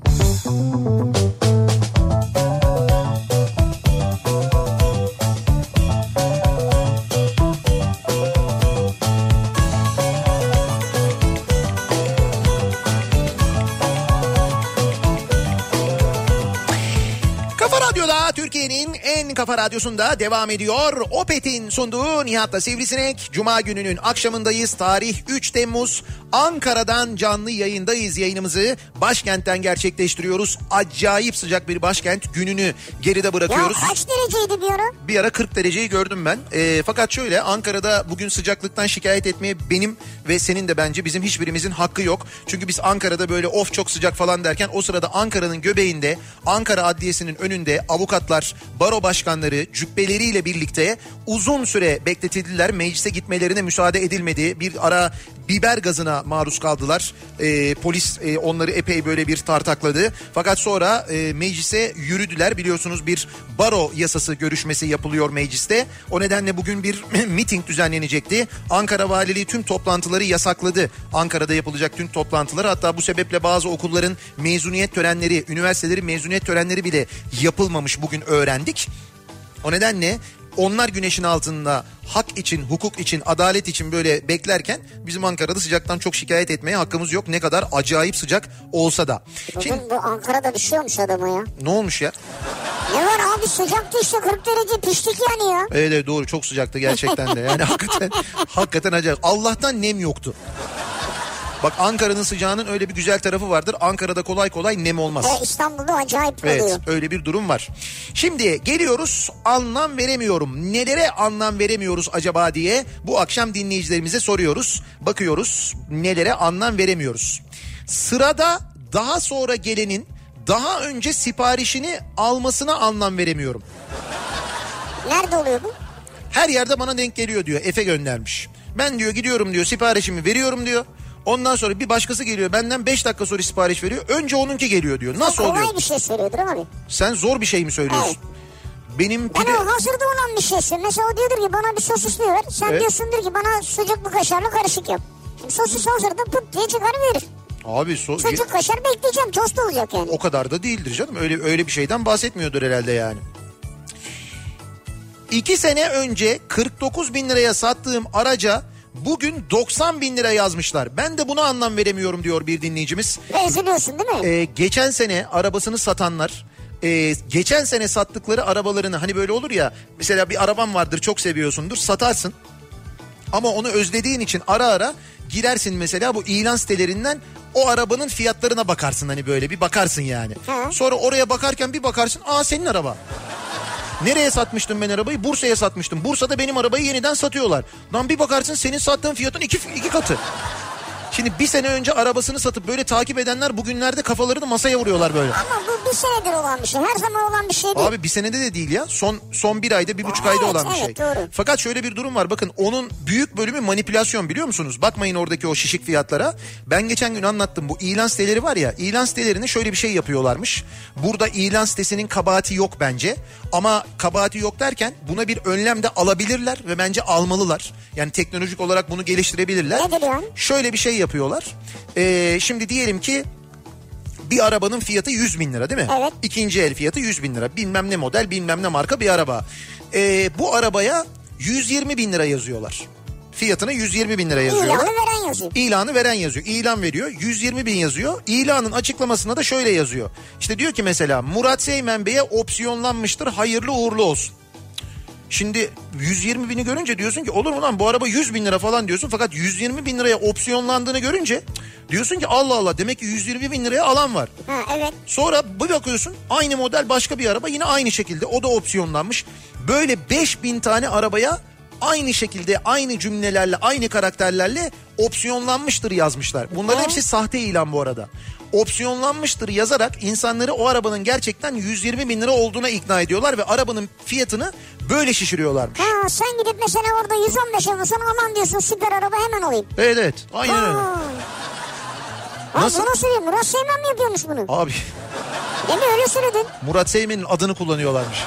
Radyo'da Türkiye'nin en kafa radyosunda devam ediyor. Opet'in sunduğu Nihat'la Sivrisinek. Cuma gününün akşamındayız. Tarih 3 Temmuz. Ankara'dan canlı yayındayız. Yayınımızı başkentten gerçekleştiriyoruz. Acayip sıcak bir başkent gününü geride Ya bırakıyoruz. kaç dereceydi bir ara? Bir ara 40 dereceyi gördüm ben. Ee, fakat şöyle Ankara'da bugün sıcaklıktan şikayet etmeye benim ve senin de bence bizim hiçbirimizin hakkı yok. Çünkü biz Ankara'da böyle of çok sıcak falan derken o sırada Ankara'nın göbeğinde Ankara Adliyesi'nin önünde avukatlar, baro başkanları cübbeleriyle birlikte uzun süre bekletildiler. Meclise gitmelerine müsaade edilmedi. Bir ara biber gazına maruz kaldılar. Ee, polis e, onları epey böyle bir tartakladı. Fakat sonra e, meclise yürüdüler. Biliyorsunuz bir baro yasası görüşmesi yapılıyor mecliste. O nedenle bugün bir miting düzenlenecekti. Ankara Valiliği tüm toplantıları yasakladı. Ankara'da yapılacak tüm toplantıları hatta bu sebeple bazı okulların mezuniyet törenleri, üniversitelerin mezuniyet törenleri bile yapılmamış bugün öğrendik. O nedenle onlar güneşin altında hak için, hukuk için, adalet için böyle beklerken bizim Ankara'da sıcaktan çok şikayet etmeye hakkımız yok. Ne kadar acayip sıcak olsa da. Şimdi Bugün bu Ankara'da düşüyormuş adama ya. ne olmuş ya? Ne var abi sıcaktı işte 40 derece piştik yani ya. Evet, evet doğru çok sıcaktı gerçekten de. Yani hakikaten hakikaten acayip. Allah'tan nem yoktu. Bak Ankara'nın sıcağının öyle bir güzel tarafı vardır. Ankara'da kolay kolay nem olmaz. Ve İstanbul'da acayip oluyor. Evet öyle bir durum var. Şimdi geliyoruz anlam veremiyorum. Nelere anlam veremiyoruz acaba diye bu akşam dinleyicilerimize soruyoruz. Bakıyoruz nelere anlam veremiyoruz. Sırada daha sonra gelenin daha önce siparişini almasına anlam veremiyorum. Nerede oluyor bu? Her yerde bana denk geliyor diyor. Efe göndermiş. Ben diyor gidiyorum diyor siparişimi veriyorum diyor. Ondan sonra bir başkası geliyor benden 5 dakika sonra sipariş veriyor. Önce onunki geliyor diyor. Nasıl Kolay oluyor? bir şey söylüyordur abi. Sen zor bir şey mi söylüyorsun? Benimki Ben de... o hazırda olan bir şeysin. Mesela o diyordur ki bana bir sosisli ver. Sen Evet. diyorsundur ki bana sucuklu kaşarlı karışık yap. Şimdi sosis hazırda pıt diye çıkar verir. Abi so- Sucuk kaşar bekleyeceğim tost olacak yani. o kadar da değildir canım. Öyle öyle bir şeyden bahsetmiyordur herhalde yani. İki sene önce 49 bin liraya sattığım araca bugün 90 bin lira yazmışlar. Ben de buna anlam veremiyorum diyor bir dinleyicimiz. Üzülüyorsun değil mi? Ee, geçen sene arabasını satanlar e, geçen sene sattıkları arabalarını hani böyle olur ya mesela bir araban vardır çok seviyorsundur satarsın ama onu özlediğin için ara ara girersin mesela bu ilan sitelerinden o arabanın fiyatlarına bakarsın hani böyle bir bakarsın yani. Hı. Sonra oraya bakarken bir bakarsın aa senin araba. Nereye satmıştım ben arabayı? Bursa'ya satmıştım. Bursa'da benim arabayı yeniden satıyorlar. Lan bir bakarsın senin sattığın fiyatın iki, iki katı. Şimdi bir sene önce arabasını satıp böyle takip edenler bugünlerde kafalarını masaya vuruyorlar böyle. Ama bu bir senedir olan bir şey. Her zaman olan bir şey değil. Abi bir senede de değil ya. Son son bir ayda bir buçuk Evet, ayda olan bir evet, şey. doğru. Fakat şöyle bir durum var. Bakın onun büyük bölümü manipülasyon biliyor musunuz? Bakmayın oradaki o şişik fiyatlara. Ben geçen gün anlattım. Bu ilan siteleri var ya. ilan sitelerinde şöyle bir şey yapıyorlarmış. Burada ilan sitesinin kabahati yok bence. Ama kabahati yok derken buna bir önlem de alabilirler ve bence almalılar. Yani teknolojik olarak bunu geliştirebilirler. Nedir yani? Şöyle bir şey yapıyorlar. Ee, şimdi diyelim ki bir arabanın fiyatı 100 bin lira değil mi? Evet. İkinci el fiyatı 100 bin lira. Bilmem ne model bilmem ne marka bir araba. Ee, bu arabaya 120 bin lira yazıyorlar. Fiyatını 120 bin lira yazıyorlar. İlanı veren yazıyor. İlanı veren yazıyor. İlan veriyor. 120 bin yazıyor. İlanın açıklamasında da şöyle yazıyor. İşte diyor ki mesela Murat Seymen Bey'e opsiyonlanmıştır. Hayırlı uğurlu olsun. Şimdi 120 bini görünce diyorsun ki olur mu lan bu araba 100 bin lira falan diyorsun. Fakat 120 bin liraya opsiyonlandığını görünce diyorsun ki Allah Allah demek ki 120 bin liraya alan var. Ha evet. Sonra bir bakıyorsun aynı model başka bir araba yine aynı şekilde o da opsiyonlanmış. Böyle 5000 tane arabaya aynı şekilde aynı cümlelerle aynı karakterlerle opsiyonlanmıştır yazmışlar. Bunların hepsi sahte ilan bu arada. Opsiyonlanmıştır yazarak insanları o arabanın gerçekten 120 bin lira olduğuna ikna ediyorlar ve arabanın fiyatını böyle şişiriyorlarmış. Ha sen gidip mesela orada 115 alırsan aman diyorsun süper araba hemen alayım. Evet evet aynen öyle. Ha. Nasıl? Bu nasıl bir Murat Seymen mi yapıyormuş bunu? Abi mi öyle söyledin? Murat Seymen'in adını kullanıyorlarmış.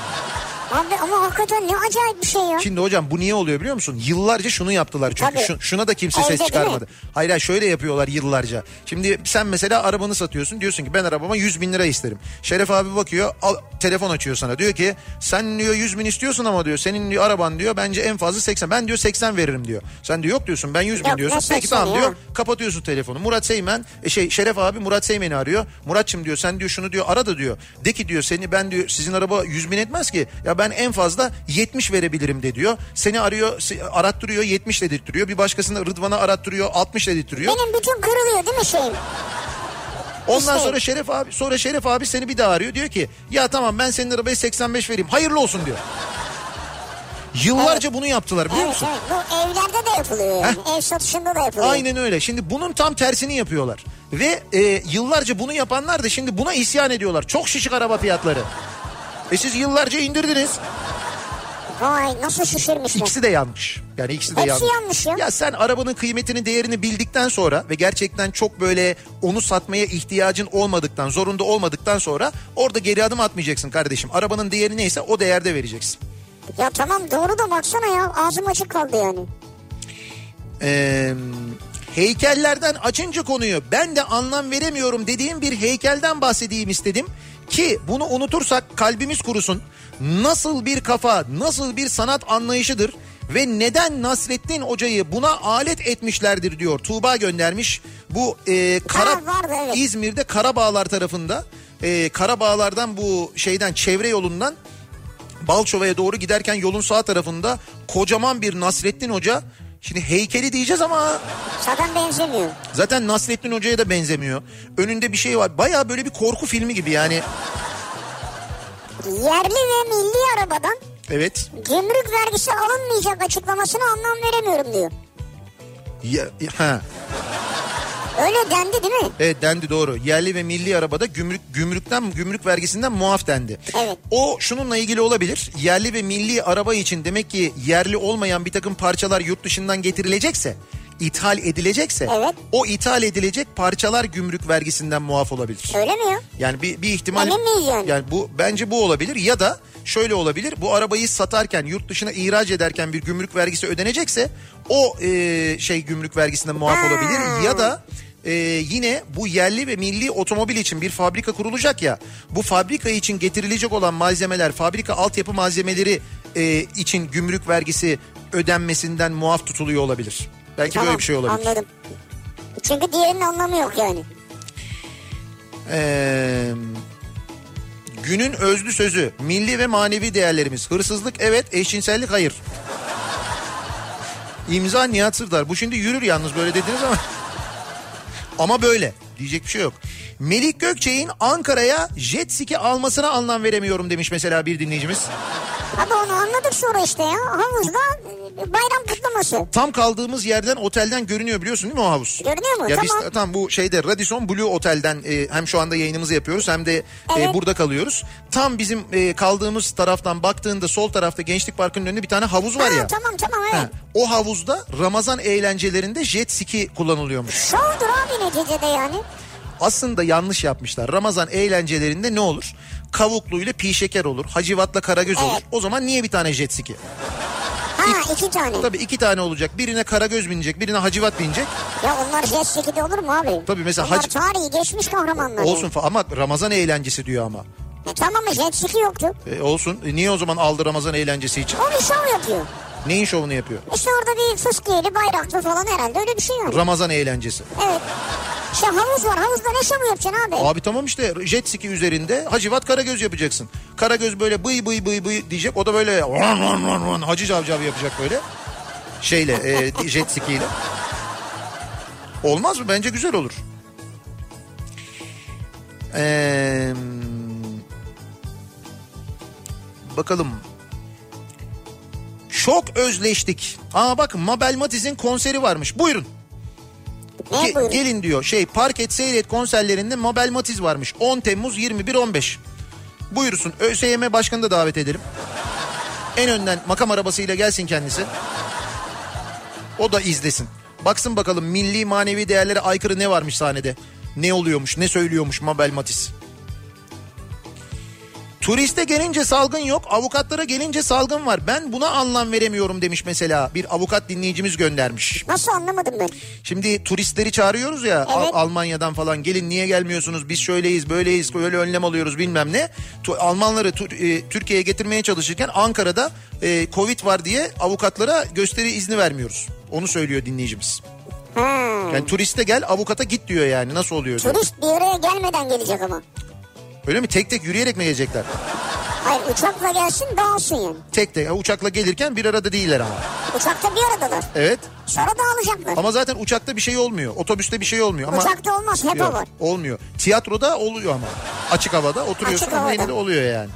Abi ama hakikaten ne acayip bir şey ya. Şimdi hocam bu niye oluyor biliyor musun? Yıllarca şunu yaptılar çünkü şu- şuna da kimse Evde ses çıkarmadı. Hayır hayır şöyle yapıyorlar yıllarca. Şimdi sen mesela arabanı satıyorsun diyorsun ki ben arabama 100 bin lira isterim. Şeref abi bakıyor al, telefon açıyor sana diyor ki sen diyor 100 bin istiyorsun ama diyor senin diyor araban diyor bence en fazla 80 ben diyor 80 veririm diyor. Sen diyor yok diyorsun ben 100 bin Yok, diyorsun. Peki 80 tamam ya? diyor kapatıyorsun telefonu. Murat Seymen e, şey Şeref abi Murat Seymen'i arıyor. Muratçım diyor sen diyor şunu diyor ara da diyor. De ki diyor seni ben diyor sizin araba 100 bin etmez ki. Ya ben en fazla 70 verebilirim de diyor. Seni arıyor arattırıyor 70 dedirtiyor. Bir başkasını Rıdvan'a arattırıyor 60 dedirtiyor. Benim bütün kırılıyor değil mi şeyim? Ondan işte. sonra Şeref abi sonra Şeref abi seni bir daha arıyor. Diyor ki ya tamam ben senin arabaya 85 vereyim. Hayırlı olsun diyor. Yıllarca bunu yaptılar biliyor Evet musun? evet bu evlerde de yapılıyor yani. Ev satışında da yapılıyor. Aynen öyle. Şimdi bunun tam tersini yapıyorlar. Ve e, yıllarca bunu yapanlar da şimdi buna isyan ediyorlar. Çok şişik araba fiyatları. E siz yıllarca indirdiniz. Vay nasıl şişirmişler. İkisi de yanlış. Yani ikisi de Hepsi yanlış. yanlış ya. Ya sen arabanın kıymetini değerini bildikten sonra ve gerçekten çok böyle onu satmaya ihtiyacın olmadıktan zorunda olmadıktan sonra orada geri adım atmayacaksın kardeşim. Arabanın değeri neyse o değerde vereceksin. Ya tamam doğru da baksana ya ağzım açık kaldı yani. Ee, heykellerden açınca konuyu ben de anlam veremiyorum dediğim bir heykelden bahsedeyim istedim. Ki bunu unutursak kalbimiz kurusun. Nasıl bir kafa, nasıl bir sanat anlayışıdır ve neden Nasrettin Hoca'yı buna alet etmişlerdir diyor. Tuğba göndermiş. Bu e, Kara, Ha, vardı, evet. İzmir'de Karabağlar tarafında e, Karabağlar'dan bu şeyden çevre yolundan Balçova'ya doğru giderken yolun sağ tarafında kocaman bir Nasrettin Hoca. Şimdi heykeli diyeceğiz ama Zaten benzemiyor. zaten Nasrettin Hoca'ya da benzemiyor. Önünde bir şey var. Baya böyle bir korku filmi gibi yani. Yerli ve milli arabadan Evet. gümrük vergisi alınmayacak açıklamasına anlam veremiyorum diyor. Ya, ha. Öyle dendi değil mi? Evet dendi doğru. Yerli ve milli arabada gümrük gümrükten gümrük vergisinden muaf dendi. Evet. O şununla ilgili olabilir. Yerli ve milli araba için demek ki yerli olmayan bir takım parçalar yurt dışından getirilecekse, ithal edilecekse Evet. o ithal edilecek parçalar gümrük vergisinden muaf olabilir. Öyle mi ya? Yani bir, bir ihtimal yani? yani bu bence bu olabilir ya da şöyle olabilir. Bu arabayı satarken yurt dışına ihraç ederken bir gümrük vergisi ödenecekse o e, şey gümrük vergisinden muaf Ha. olabilir ya da e, yine bu yerli ve milli otomobil için bir fabrika kurulacak ya bu fabrika için getirilecek olan malzemeler fabrika altyapı malzemeleri e, için gümrük vergisi ödenmesinden muaf tutuluyor olabilir. Belki böyle bir şey olabilir. Anladım. Çünkü diğerinin anlamı yok yani. Ee, günün özlü sözü milli ve manevi değerlerimiz hırsızlık evet eşcinsellik hayır. İmza Nihat Sırdar bu şimdi yürür yalnız böyle dediniz ama ama böyle diyecek bir şey yok. Melik Gökçe'nin Ankara'ya jet ski almasına anlam veremiyorum demiş mesela bir dinleyicimiz. Abi onu anladık sonra işte ya. Havuzda e, bayram kutlaması. Tam kaldığımız yerden otelden görünüyor biliyorsun değil mi o havuz? Görünüyor mu? Ya Tamam. biz tam bu şeyde Radisson Blue Otel'den e, hem şu anda yayınımızı yapıyoruz hem de e, Evet. burada kalıyoruz. Tam bizim e, kaldığımız taraftan baktığında sol tarafta Gençlik Parkı'nın önünde bir tane havuz var Ha, ya. tamam tamam evet. Ha, o havuzda Ramazan eğlencelerinde jet ski kullanılıyormuş. Şovdur abi neticede yani. Aslında yanlış yapmışlar. Ramazan eğlencelerinde ne olur? Kavukluyla pi şeker olur. Hacivatla karagöz olur. Evet. O zaman niye bir tane jet ski? Ha iki tane. Tabii iki tane olacak. Birine karagöz binecek, birine hacivat binecek. Ya onlar jet ski'de olur mu abi? Tabii mesela Onlar hac- tarihi geçmiş kahramanlar. Olsun fa- ama Ramazan eğlencesi diyor ama. E, tamam mı jet ski yoktu. E, olsun. E, niye o zaman aldı Ramazan eğlencesi için? O bir şov yapıyor. Neyin şovunu yapıyor? İşte orada bir fıskiyeli bayraklı falan herhalde öyle bir şey var. Ramazan eğlencesi. Evet. İşte havuz var havuzda ne şovu yapacaksın abi? Abi tamam işte jet ski üzerinde Hacivat Karagöz yapacaksın. Karagöz böyle bıy bıy bıy bıy diyecek. O da böyle ran ran ran ran hacı cavcav yapacak böyle. Şeyle e, jet ski ile. Olmaz mı? Bence güzel olur. Ee, bakalım. Çok özleştik. Aa bak Mabel Matiz'in konseri varmış. Buyurun. Ne Ge- buyurun? gelin diyor. Şey Park et Seyret konserlerinde Mabel Matiz varmış. 10 Temmuz 21-15. Buyursun. ÖSYM Başkanı da davet edelim. En önden makam arabasıyla gelsin kendisi. O da izlesin. Baksın bakalım milli manevi değerlere aykırı ne varmış sahnede. Ne oluyormuş, ne söylüyormuş Mabel Matiz. Turiste gelince salgın yok, avukatlara gelince salgın var. Ben buna anlam veremiyorum demiş mesela bir avukat dinleyicimiz göndermiş. Nasıl anlamadım ben? Şimdi turistleri çağırıyoruz ya Al- Evet. Almanya'dan falan gelin niye gelmiyorsunuz biz şöyleyiz böyleyiz böyle önlem alıyoruz bilmem ne. Tu- Almanları tu- e, Türkiye'ye getirmeye çalışırken Ankara'da e, Covid var diye avukatlara gösteri izni vermiyoruz. Onu söylüyor dinleyicimiz. Ha. Yani turiste gel avukata git diyor yani nasıl oluyor. Turist bir araya gelmeden gelecek ama. Öyle mi tek tek yürüyerek mi gelecekler? Hayır uçakla gelsin dağılsın yani. Tek tek uçakla gelirken bir arada değiller ama. Uçakta bir aradalar. Evet Sonra dağılacaklar. ama zaten uçakta bir şey olmuyor otobüste bir şey olmuyor ama. Uçakta olmaz hep Yok, o var. olmuyor. Tiyatroda oluyor ama. Açık havada oturuyorsun Açık ama yine de oluyor yani.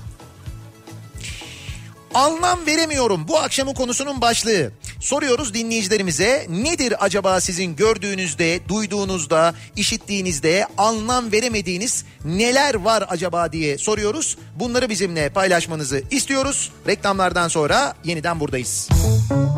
Anlam veremiyorum bu akşamın konusunun başlığı. Soruyoruz dinleyicilerimize nedir acaba sizin gördüğünüzde, duyduğunuzda, işittiğinizde anlam veremediğiniz neler var acaba diye soruyoruz. Bunları bizimle paylaşmanızı istiyoruz. Reklamlardan sonra yeniden buradayız. Kafa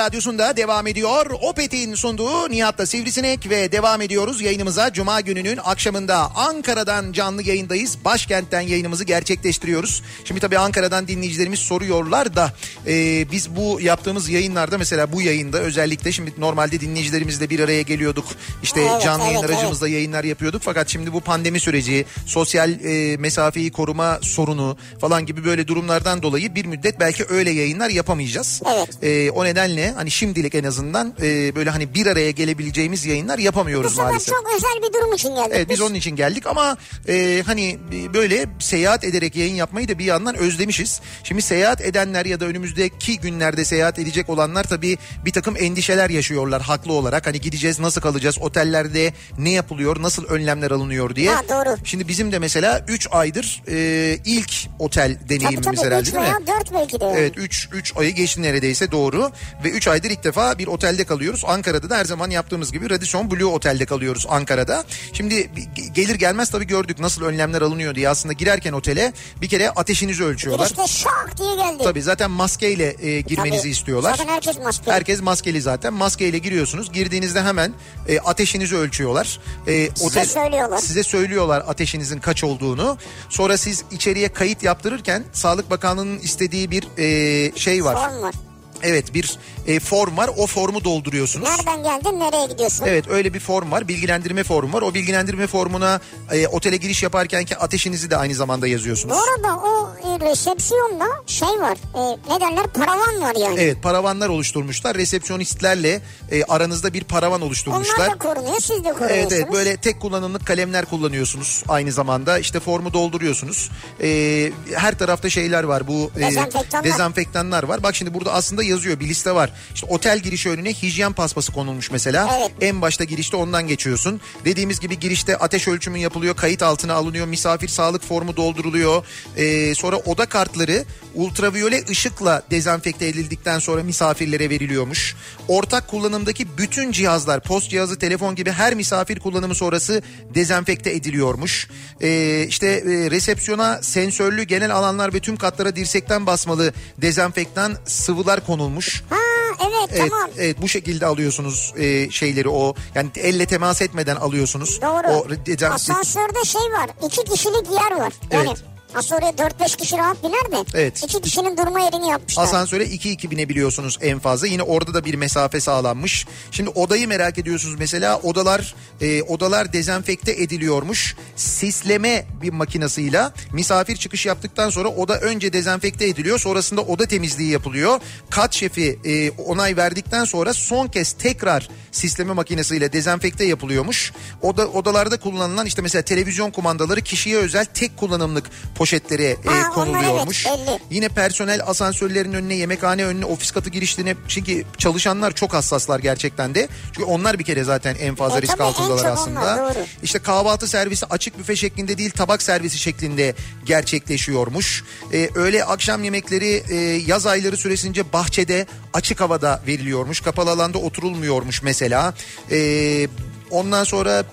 radyosunda devam ediyor. Opet'in sunduğu Nihat'la Sivrisinek ve devam ediyoruz yayınımıza. Cuma gününün akşamında Ankara'dan canlı yayındayız. Başkentten yayınımızı gerçekleştiriyoruz. Şimdi tabii Ankara'dan dinleyicilerimiz soruyorlar da e, biz bu yaptığımız yayınlarda mesela bu yayında özellikle şimdi normalde dinleyicilerimizle bir araya geliyorduk. İşte Evet, canlı yayın evet, aracımızla yayınlar yapıyorduk. Fakat şimdi bu pandemi süreci, sosyal e, mesafeyi koruma sorunu falan gibi böyle durumlardan dolayı bir müddet belki öyle yayınlar yapamayacağız. Evet. E, o nedenle hani şimdilik en azından e, böyle hani bir araya gelebileceğimiz yayınlar Bu yapamıyoruz sefer maalesef. çok özel bir durum için geldik. Evet biz onun için geldik ama e, hani böyle seyahat ederek yayın yapmayı da bir yandan özlemişiz. Şimdi seyahat edenler ya da önümüzdeki günlerde seyahat edecek olanlar tabii bir takım endişeler yaşıyorlar haklı olarak. Hani gideceğiz nasıl kalacağız otellerde ne yapılıyor nasıl önlemler alınıyor diye. Ha, doğru. Şimdi bizim de mesela 3 aydır e, ilk otel Tabii deneyimimiz tabii herhalde 3 değil mi? veya 4 belki de. Evet 3 3 ayı geçti neredeyse doğru. ve 3 aydır ilk defa bir otelde kalıyoruz. Ankara'da da her zaman yaptığımız gibi Radisson Blue Otel'de kalıyoruz Ankara'da. Şimdi gelir gelmez tabii gördük nasıl önlemler alınıyor diye aslında girerken otele bir kere ateşinizi ölçüyorlar. İşte şak diye geldi. Tabii zaten maskeyle e, girmenizi Tabii. istiyorlar. Zaten herkes maskeli. Herkes maskeli zaten. Maskeyle giriyorsunuz. Girdiğinizde hemen e, ateşinizi ölçüyorlar. E, Size söylüyorlar. Size söylüyorlar ateşinizin kaç olduğunu. Sonra siz içeriye kayıt yaptırırken Sağlık Bakanlığı'nın istediği bir e, şey var. Form var. Evet bir e, form var. O formu dolduruyorsunuz. Nereden geldin nereye gidiyorsun? Evet öyle bir form var. Bilgilendirme formu var. O bilgilendirme formuna e, otele giriş yaparkenki ateşinizi de aynı zamanda yazıyorsunuz. Bu arada o e, resepsiyonda şey var. E, ne derler paravan var yani. Evet paravanlar oluşturmuşlar. Resepsiyonistlerle e, aranızda bir paravan oluşturmuşlar. Onlar da korunuyor siz de koruyorsunuz. Evet evet böyle tek kullanımlık kalemler kullanıyorsunuz aynı zamanda işte formu dolduruyorsunuz. Ee, her tarafta şeyler var bu e, Dezenfektanlar. dezenfektanlar var. Bak şimdi burada aslında yazıyor bir liste var. İşte otel girişi önüne hijyen paspası konulmuş mesela. Evet. En başta girişte ondan geçiyorsun. Dediğimiz gibi girişte ateş ölçümü yapılıyor, kayıt altına alınıyor, misafir sağlık formu dolduruluyor. Ee, sonra oda kartları ultraviyole ışıkla dezenfekte edildikten sonra misafirlere veriliyormuş. Ortak kullanımdaki bütün cihazlar, post cihazı, telefon gibi her misafir kullanımı sonrası dezenfekte ediliyormuş. Ee, işte e, resepsiyona sensörlü genel alanlar ve tüm katlara dirsekten basmalı dezenfektan sıvılar konulmuş. Ha evet, Evet, tamam. evet bu şekilde alıyorsunuz e, şeyleri o yani elle temas etmeden alıyorsunuz. Doğru. O dezenfekte- Asansörde şey var. iki kişilik yer var. Yani Evet. Aslında oraya 4-5 kişi rahat biner de. Evet. İki kişinin durma yerini yapmışlar. Asansöre 2-2 binebiliyorsunuz en fazla. Yine orada da bir mesafe sağlanmış. Şimdi odayı merak ediyorsunuz mesela. Odalar e, odalar dezenfekte ediliyormuş. Sisleme bir makinasıyla misafir çıkış yaptıktan sonra oda önce dezenfekte ediliyor. Sonrasında oda temizliği yapılıyor. Kat şefi e, onay verdikten sonra son kez tekrar sisleme makinesiyle dezenfekte yapılıyormuş. Oda odalarda kullanılan işte mesela televizyon kumandaları kişiye özel tek kullanımlık poşetlere e, konuluyormuş. evet, belli. Yine personel asansörlerin önüne, yemekhane önüne, ofis katı girişlerine çünkü çalışanlar çok hassaslar gerçekten de. Çünkü onlar bir kere zaten en fazla E, risk en altındalar çok aslında. onlar, doğru. İşte kahvaltı servisi açık büfe şeklinde değil tabak servisi şeklinde gerçekleşiyormuş. Ee, öğle akşam yemekleri e, yaz ayları süresince bahçede açık havada veriliyormuş. Kapalı alanda oturulmuyormuş mesela. Ee, ondan sonra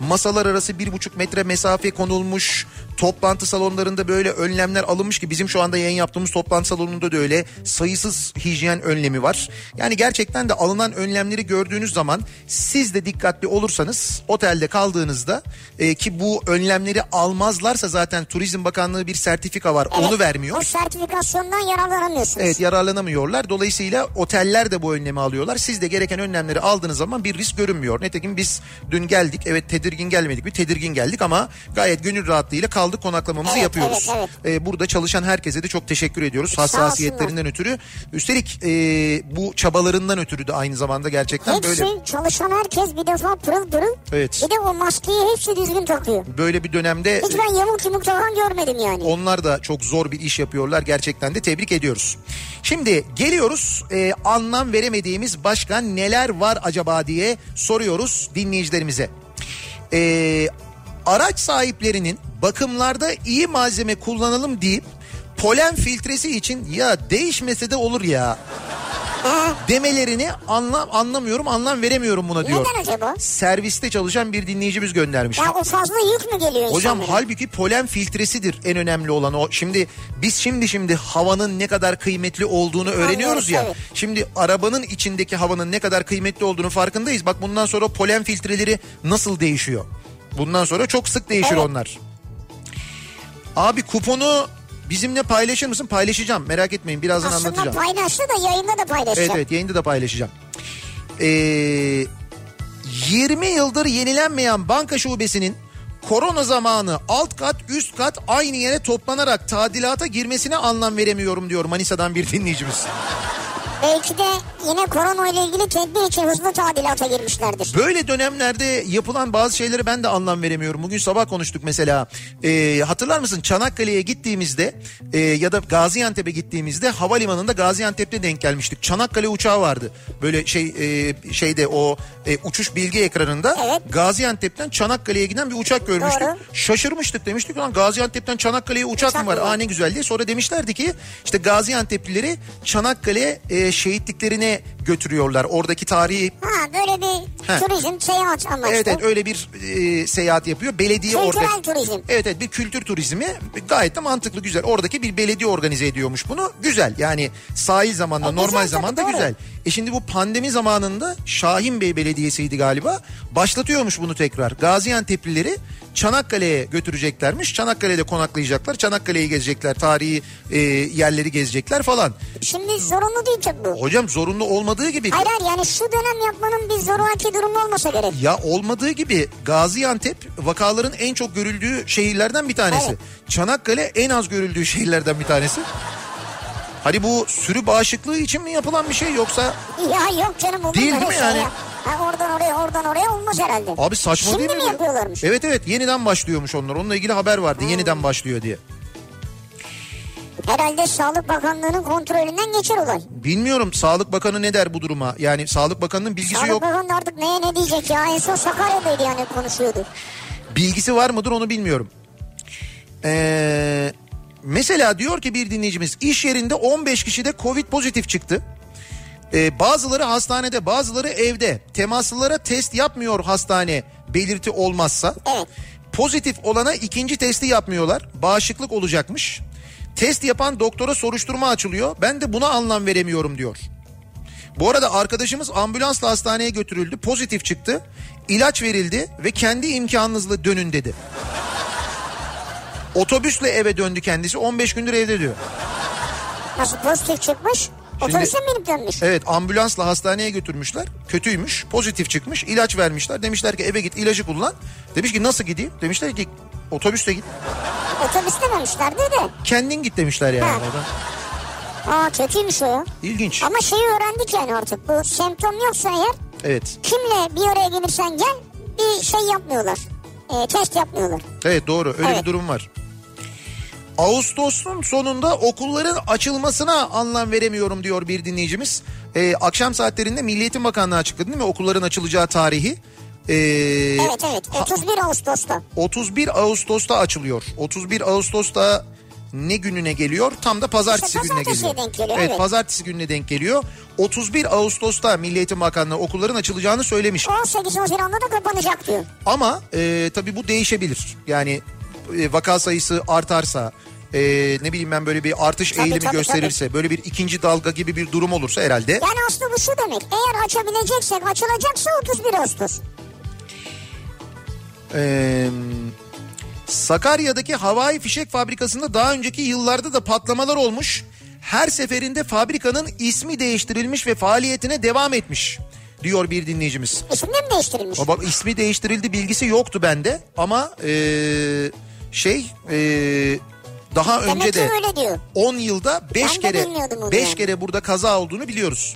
masalar arası bir buçuk metre mesafe konulmuş. Toplantı salonlarında böyle önlemler alınmış ki bizim şu anda yayın yaptığımız toplantı salonunda da öyle sayısız hijyen önlemi var. Yani gerçekten de alınan önlemleri gördüğünüz zaman siz de dikkatli olursanız otelde kaldığınızda e, ki bu önlemleri almazlarsa zaten Turizm Bakanlığı bir sertifika var onu vermiyor. O sertifikasyondan yararlanamıyorsunuz. Evet yararlanamıyorlar. Dolayısıyla oteller de bu önlemi alıyorlar. Siz de gereken önlemleri aldığınız zaman bir risk görünmüyor. Nitekim biz dün geldik. Evet tedirgin gelmedik bir tedirgin geldik ama gayet gönül rahatlığıyla kaldık konaklamamızı Evet, yapıyoruz. evet, Ee, burada çalışan herkese de çok teşekkür ediyoruz. Hassasiyetlerinden ötürü. Üstelik e, bu çabalarından ötürü de aynı zamanda gerçekten Hepsi böyle çalışan herkes bir defa pırıl pırıl. Evet. Bir de o maskeyi hepsi düzgün takıyor. böyle bir dönemde Hiç ben yamuk yumuk takan görmedim yani. Onlar da çok zor bir iş yapıyorlar. Gerçekten de tebrik ediyoruz. Şimdi geliyoruz e, anlam veremediğimiz başka neler var acaba diye soruyoruz dinleyicilerimize. E, araç sahiplerinin bakımlarda iyi malzeme kullanalım deyip polen filtresi için ya değişmese de olur ya demelerini anlam anlamıyorum anlam veremiyorum buna diyor. Neden acaba? Serviste çalışan bir dinleyicimiz göndermiş. Ya o fazla yük mü geliyor Hocam insanlara? halbuki polen filtresidir en önemli olan o. Şimdi biz şimdi şimdi havanın ne kadar kıymetli olduğunu öğreniyoruz Anlıyoruz, ya. evet. Şimdi arabanın içindeki havanın ne kadar kıymetli olduğunu farkındayız. Bak bundan sonra polen filtreleri nasıl değişiyor? Bundan sonra çok sık değişir Evet. onlar. Abi kuponu bizimle paylaşır mısın? Paylaşacağım. Merak etmeyin. Birazdan Aslında anlatacağım. paylaştı da yayında da paylaşacak. Evet evet yayında da paylaşacağım. Ee, 20 yıldır yenilenmeyen banka şubesinin korona zamanı alt kat üst kat aynı yere toplanarak tadilata girmesine anlam veremiyorum diyor Manisa'dan bir dinleyicimiz. Belki de yine korona ilgili tedbir için hızlı tadilata girmişlerdir. Böyle dönemlerde yapılan bazı şeyleri ben de anlam veremiyorum. Bugün sabah konuştuk mesela. Ee, hatırlar mısın Çanakkale'ye gittiğimizde e, ya da Gaziantep'e gittiğimizde havalimanında Gaziantep'te denk gelmiştik. Çanakkale uçağı vardı. Böyle şey e, şeyde o e, uçuş bilgi ekranında Evet. Gaziantep'ten Çanakkale'ye giden bir uçak görmüştük. Doğru. Şaşırmıştık demiştik lan Gaziantep'ten Çanakkale'ye uçak, Uçak mı var? Aa ne güzel diye. Sonra demişlerdi ki işte Gaziantep'lileri Çanakkale e, şehitliklerine götürüyorlar. Oradaki tarihi Ha böyle bir He. turizm seyahat amaçlı. Evet evet öyle bir e, seyahat yapıyor. Belediye Kültürel orada. turizm. Evet evet bir kültür turizmi gayet de mantıklı güzel. Oradaki bir belediye organize ediyormuş bunu. Güzel yani sahil zamanda E, güzel normal tabii, zamanda doğru. güzel. E şimdi bu pandemi zamanında Şahin Bey Belediyesi'ydi galiba. Başlatıyormuş bunu tekrar. Gaziantep'lileri Çanakkale'ye götüreceklermiş. Çanakkale'de konaklayacaklar. Çanakkale'yi gezecekler. Tarihi e, yerleri gezecekler falan. Şimdi zorunlu değil tabii bu. Hocam zorunlu olmadığı gibi Hayır hayır yani şu dönem yapmanın bir zoraki durumu olmasa gerek. Ya olmadığı gibi Gaziantep vakaların en çok görüldüğü şehirlerden bir tanesi. Evet. Çanakkale en az görüldüğü şehirlerden bir tanesi. Hani bu sürü bağışıklığı için mi yapılan bir şey yoksa Ya yok canım olur Değil mi şey yani? ya? Ha, oradan oraya oradan oraya olmaz herhalde. abi saçma Şimdi değil mi? mi bu? yapıyorlarmış? Evet evet yeniden başlıyormuş onlar. Onunla ilgili haber vardı. Yeniden başlıyor diye. Herhalde Sağlık Bakanlığı'nın kontrolünden geçer olay. Bilmiyorum Sağlık Bakanı ne der bu duruma? Yani Sağlık Bakanı'nın bilgisi Sağlık yok. Bakanı artık neye ne diyecek ya? En son Sakarya'daydı yani konuşuyordu. Bilgisi var mıdır onu bilmiyorum. Ee, mesela diyor ki bir dinleyicimiz iş yerinde 15 kişide Covid pozitif çıktı. Ee, bazıları hastanede bazıları evde temaslılara test yapmıyor hastane belirti olmazsa. Evet. Pozitif olana ikinci testi yapmıyorlar. Bağışıklık olacakmış. Test yapan doktora soruşturma açılıyor. Ben de buna anlam veremiyorum diyor. Bu arada arkadaşımız ambulansla hastaneye götürüldü. Pozitif çıktı. İlaç verildi ve kendi imkanınızla dönün dedi. Otobüsle eve döndü kendisi. 15 gündür evde diyor. Nasıl pozitif çıkmış? Otobüse mi binip dönmüş? Evet ambulansla hastaneye götürmüşler. Kötüymüş. Pozitif çıkmış. ilaç vermişler. Demişler ki eve git ilacı kullan. Demiş ki nasıl gideyim? Demişler ki otobüste git. Otobüs dememişlerdi de. Kendin git demişler yani. Ha. orada. Aa kötüymüş o ya. İlginç. Ama şeyi öğrendik yani artık. Bu semptom yoksa eğer Evet. kimle bir araya gelirsen gel bir şey yapmıyorlar. Ee, test yapmıyorlar. Evet doğru öyle Evet. bir durum var. Ağustos'un sonunda okulların açılmasına anlam veremiyorum diyor bir dinleyicimiz. Ee, akşam saatlerinde Milli Eğitim Bakanlığı açıkladı değil mi okulların açılacağı tarihi? Ee, Evet evet 31 Ağustos'ta. 31 Ağustos'ta açılıyor. 31 Ağustos'ta ne gününe geliyor? Tam da pazartesi İşte gününe geliyor. denk geliyor, evet, evet. pazartesi gününe denk geliyor. 31 Ağustos'ta Milli Eğitim Bakanlığı okulların açılacağını söylemiş. 18 Haziran'da da kapanacak diyor. Ama e, tabii bu değişebilir. Yani e, vaka sayısı artarsa e, ne bileyim ben böyle bir artış Tabii, eğilimi tabii, gösterirse böyle bir ikinci dalga gibi bir durum olursa herhalde. Yani aslında bu şu demek. Eğer açabileceksek açılacaksa 31 Ağustos. Ee, Sakarya'daki havai fişek fabrikasında daha önceki yıllarda da patlamalar olmuş. Her seferinde fabrikanın ismi değiştirilmiş ve faaliyetine devam etmiş diyor bir dinleyicimiz. İsim de mi değiştirilmiş? Ama Bak ismi değiştirildi bilgisi yoktu bende ama ee, şey ee, daha Demek önce de öyle diyor. 10 yılda 5 Ben de kere bilmiyordum onu 5 yani. kere burada kaza olduğunu biliyoruz.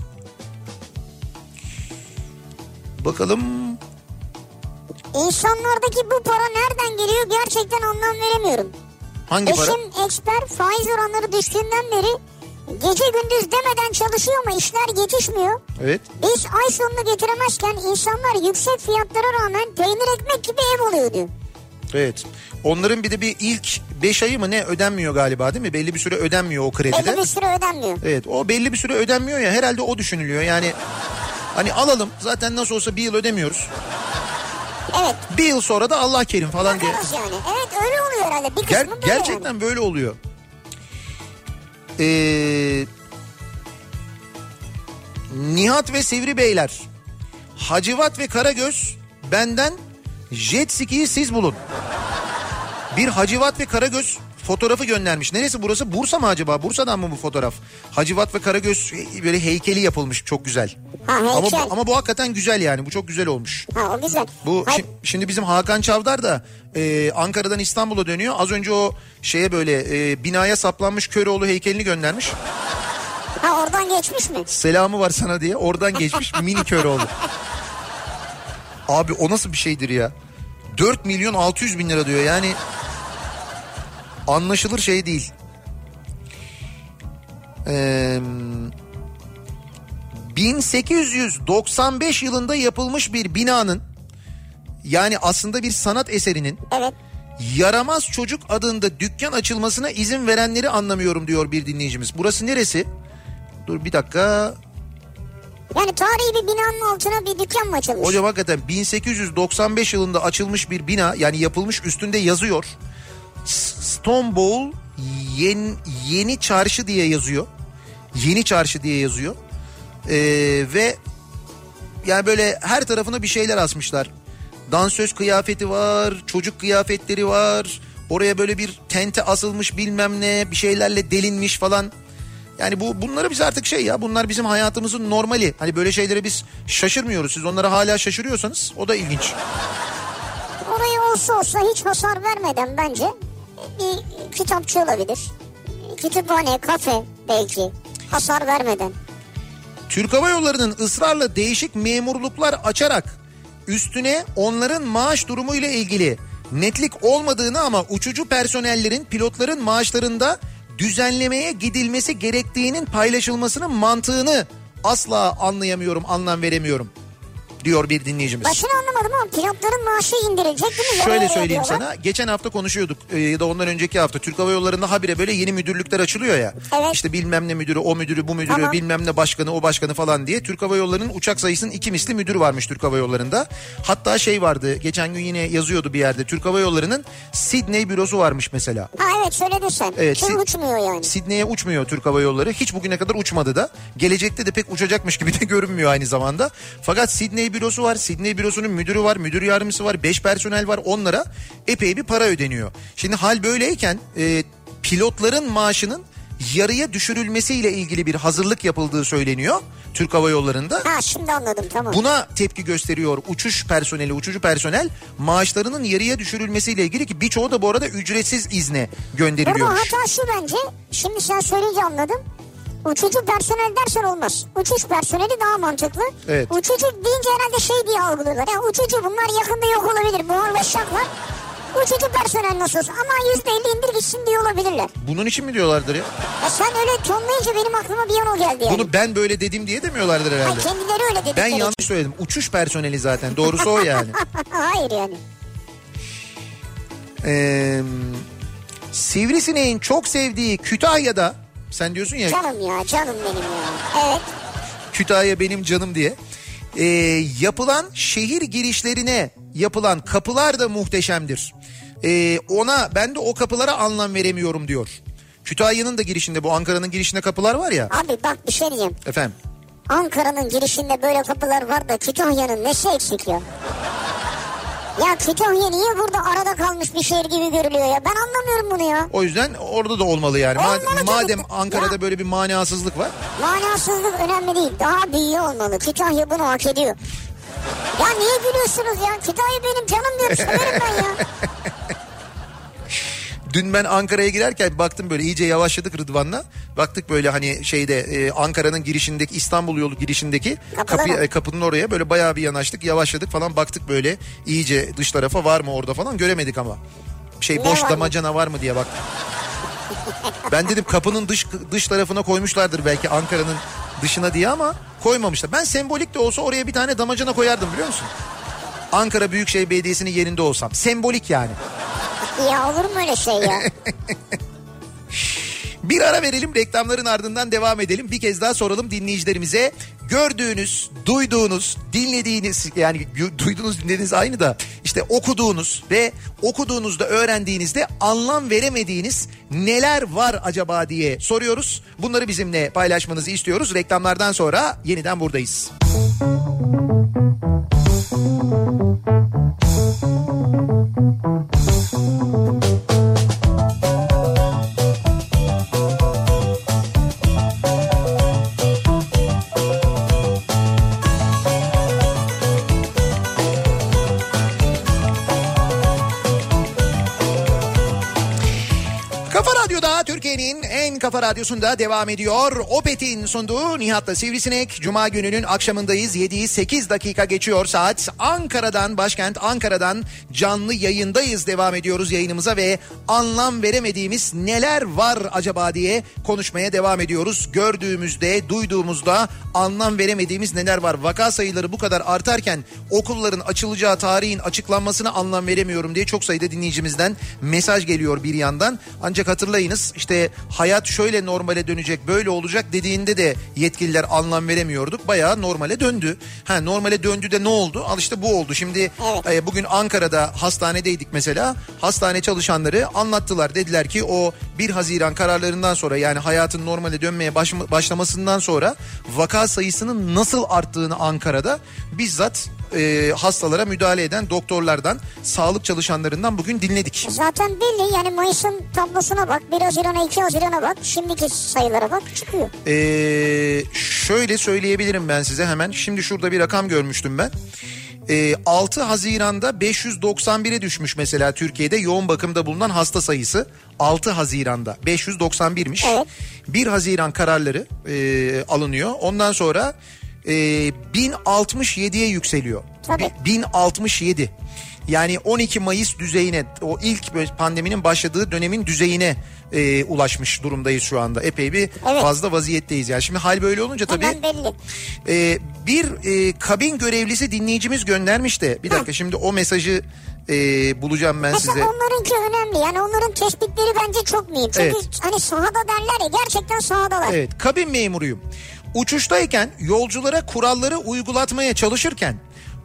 Bakalım İnsanlardaki bu para nereden geliyor gerçekten anlam veremiyorum. hangi para? Eşim eksper faiz oranları düştüğünden beri gece gündüz demeden çalışıyor ama işler yetişmiyor. Evet. Biz ay sonunu getiremezken insanlar yüksek fiyatlara rağmen peynir ekmek gibi ev oluyor diyor. Evet. Onların bir de bir ilk 5 ayı mı ne ödenmiyor galiba değil mi? Belli bir süre ödenmiyor o kredide. Belli bir süre ödenmiyor. Evet o belli bir süre ödenmiyor ya herhalde o düşünülüyor. Yani hani alalım zaten nasıl olsa bir yıl ödemiyoruz. Evet. Bir yıl sonra da Allah kerim falan diye. Yani. Evet öyle oluyor herhalde. Bir kısmı Ger- böyle gerçekten yani. böyle oluyor. Ee, Nihat ve Sivri Beyler. Hacivat ve Karagöz benden jet ski'yi siz bulun. Bir Hacivat ve Karagöz fotoğrafı göndermiş. Neresi burası? Bursa mı acaba? Bursa'dan mı bu fotoğraf? Hacivat ve Karagöz e, böyle heykeli yapılmış çok güzel. Ha, Ama heykel. ama bu hakikaten güzel yani. Bu çok güzel olmuş. Ha o güzel. Bu şi- şimdi bizim Hakan Çavdar da e, Ankara'dan İstanbul'a dönüyor. Az önce o şeye böyle e, binaya saplanmış Köroğlu heykelini göndermiş. ha oradan geçmiş mi? Selamı var sana diye oradan geçmiş mini Köroğlu. Abi o nasıl bir şeydir ya? 4 milyon 600 bin lira diyor yani. Anlaşılır şey değil. Eee... 1895 yılında yapılmış bir binanın yani aslında bir sanat eserinin Evet. Yaramaz Çocuk adında dükkan açılmasına izin verenleri anlamıyorum diyor bir dinleyicimiz. Burası neresi? Dur bir dakika. Yani tarihi bir binanın altına bir dükkan mı açılmış? Hocam hakikaten 1895 yılında açılmış bir bina yani yapılmış üstünde yazıyor. S- Stonewall Yen, Yeni Çarşı diye yazıyor. Yeni Çarşı diye yazıyor. Ee, ve yani böyle her tarafına bir şeyler asmışlar. Dansöz kıyafeti var, çocuk kıyafetleri var. Oraya böyle bir tente asılmış bilmem ne bir şeylerle delinmiş falan. Yani bu bunları biz artık şey ya bunlar bizim hayatımızın normali. Hani böyle şeylere biz şaşırmıyoruz. Siz onlara hala şaşırıyorsanız o da ilginç. Oraya olsa olsa hiç hasar vermeden bence bir kitapçı olabilir. Kütüphane, kafe belki hasar vermeden. Türk Hava Yolları'nın ısrarla değişik memurluklar açarak üstüne onların maaş durumu ile ilgili netlik olmadığını ama uçucu personellerin pilotların maaşlarında düzenlemeye gidilmesi gerektiğinin paylaşılmasının mantığını asla anlayamıyorum, anlam veremiyorum diyor bir dinleyicimiz. Başını anlamadım ama pilotların maaşı indirilecek değil mi? Şöyle söyleyeyim sana. Geçen hafta konuşuyorduk e, ya da ondan önceki hafta Türk Hava Yolları'nda habire böyle yeni müdürlükler açılıyor ya. Evet. İşte bilmem ne müdürü, o müdürü, bu müdürü, Tamam. bilmem ne başkanı, o başkanı falan diye. Türk Hava Yolları'nın uçak sayısının iki misli müdürü varmış Türk Hava Yolları'nda. Hatta şey vardı geçen gün yine yazıyordu bir yerde. Türk Hava Yolları'nın Sydney bürosu varmış mesela. Ha evet söyledin sen. Evet, Kim Sid- uçmuyor yani. Sidney'e uçmuyor Türk Hava Yolları. Hiç bugüne kadar uçmadı da. Gelecekte de pek uçacakmış gibi de görünmüyor aynı zamanda. Fakat Bürosu var. Sidney bürosunun müdürü var, müdür yardımcısı var, 5 personel var. Onlara epey bir para ödeniyor. Şimdi hal böyleyken e, pilotların maaşının yarıya düşürülmesiyle ilgili bir hazırlık yapıldığı söyleniyor Türk Hava Yolları'nda. Ha şimdi anladım tamam. Buna tepki gösteriyor uçuş personeli, uçucu personel maaşlarının yarıya düşürülmesiyle ilgili ki birçoğu da bu arada ücretsiz izne Burada gönderiliyormuş. hata şu bence. Şimdi sen söyleyince anladım. Uçucu personel dersen olmaz. Uçuş personeli daha mantıklı. Evet. Uçucu deyince herhalde şey diye algılıyorlar. Ya uçucu bunlar yakında yok olabilir. Buharlaşacaklar. Uçucu personel nasıl olsa ama yüzde elli indir gitsin diye olabilirler. Bunun için mi diyorlardır ya? Ya sen öyle tonlayınca benim aklıma bir an o geldi yani. Bunu ben böyle dedim diye demiyorlardır Ha, herhalde. kendileri öyle dedikleri Ben için. yanlış söyledim. Uçuş personeli zaten. Doğrusu o yani. Hayır yani. Ee, Sivrisineğin çok sevdiği Kütahya'da sen diyorsun ya Canım ya canım benim ya. Evet. Kütahya benim canım diye. Ee, yapılan şehir girişlerine yapılan kapılar da muhteşemdir. Ee, ona ben de o kapılara anlam veremiyorum diyor. Kütahya'nın da girişinde bu Ankara'nın girişinde kapılar var ya. Abi bak bir şey diyeceğim. Efendim. Ankara'nın girişinde böyle kapılar var da Kütahya'nın nesi eksik ya? Ya Kütahya niye burada arada kalmış bir şehir gibi görülüyor ya? Ben anlamıyorum bunu ya. O yüzden orada da olmalı yani. Ma- Olmalı tabii madem. Ankara'da Ya. böyle bir manasızlık var. Manasızlık önemli değil. Daha büyüğü olmalı. Kütahya bunu hak ediyor. Ya niye gülüyorsunuz ya? Kütahya benim canım diyorum. Severim ben ya. Dün ben Ankara'ya girerken baktım böyle iyice yavaşladık Rıdvan'la. Baktık böyle hani şeyde e, Ankara'nın girişindeki İstanbul yolu girişindeki kapı, mı? e, kapının oraya böyle bayağı bir yanaştık yavaşladık falan baktık böyle iyice dış tarafa var mı orada falan göremedik ama. Şey Ne boş var mı? damacana var mı diye baktım. ben dedim kapının dış dış tarafına koymuşlardır belki Ankara'nın dışına diye ama koymamışlar. Ben sembolik de olsa oraya bir tane damacana koyardım biliyor musun? Ankara Büyükşehir Belediyesi'nin yerinde olsam. Sembolik yani. Ya olur mu öyle şey ya? Bir ara verelim reklamların ardından devam edelim. Bir kez daha soralım dinleyicilerimize. Gördüğünüz, duyduğunuz, dinlediğiniz yani duyduğunuz dinlediğiniz aynı da işte okuduğunuz ve okuduğunuzda öğrendiğinizde anlam veremediğiniz neler var acaba diye soruyoruz. Bunları bizimle paylaşmanızı istiyoruz. Reklamlardan sonra yeniden buradayız. Kafa kafa radyosunda devam ediyor. Opet'in sunduğu Nihat'la Sivrisinek. Cuma gününün akşamındayız. 7'yi 8 dakika geçiyor saat. Ankara'dan, başkent Ankara'dan canlı yayındayız. Devam ediyoruz yayınımıza ve anlam veremediğimiz neler var acaba diye konuşmaya devam ediyoruz. Gördüğümüzde, duyduğumuzda anlam veremediğimiz neler var. Vaka sayıları bu kadar artarken okulların açılacağı tarihin açıklanmasına anlam veremiyorum diye çok sayıda dinleyicimizden mesaj geliyor bir yandan. Ancak hatırlayınız işte hayat şöyle normale dönecek böyle olacak dediğinde de yetkililer anlam veremiyorduk. Bayağı normale döndü. Ha normale döndü de ne oldu? Al işte bu oldu. Şimdi e, bugün Ankara'da hastanedeydik mesela. Hastane çalışanları anlattılar. Dediler ki o 1 Haziran kararlarından sonra yani hayatın normale dönmeye baş- başlamasından sonra vaka sayısının nasıl arttığını Ankara'da bizzat e, hastalara müdahale eden doktorlardan, sağlık çalışanlarından bugün dinledik. Zaten belli yani Mayıs'ın tablosuna bak 1 Haziran'a 2 Haziran'a bak şimdiki sayılara bak çıkıyor. Ee, şöyle söyleyebilirim ben size hemen. Şimdi şurada bir rakam görmüştüm ben. Ee, 6 Haziran'da 591'e düşmüş mesela Türkiye'de yoğun bakımda bulunan hasta sayısı. 6 Haziran'da 591'miş. Evet. 1 Haziran kararları e, alınıyor. Ondan sonra e, 1067'ye yükseliyor. Tabii. 1067. Yani 12 Mayıs düzeyine o ilk pandeminin başladığı dönemin düzeyine e, ulaşmış durumdayız şu anda. Epey bir Evet. fazla vaziyetteyiz yani. Şimdi hal böyle olunca tabii Hemen belli. e, bir e, kabin görevlisi dinleyicimiz göndermiş de bir dakika şimdi o mesajı e, bulacağım ben Mesela size. onlarınki önemli yani onların tespitleri bence çok mühim. Çünkü Evet. hani sahada derler ya gerçekten sahadalar. Evet kabin memuruyum. Uçuştayken yolculara kuralları uygulatmaya çalışırken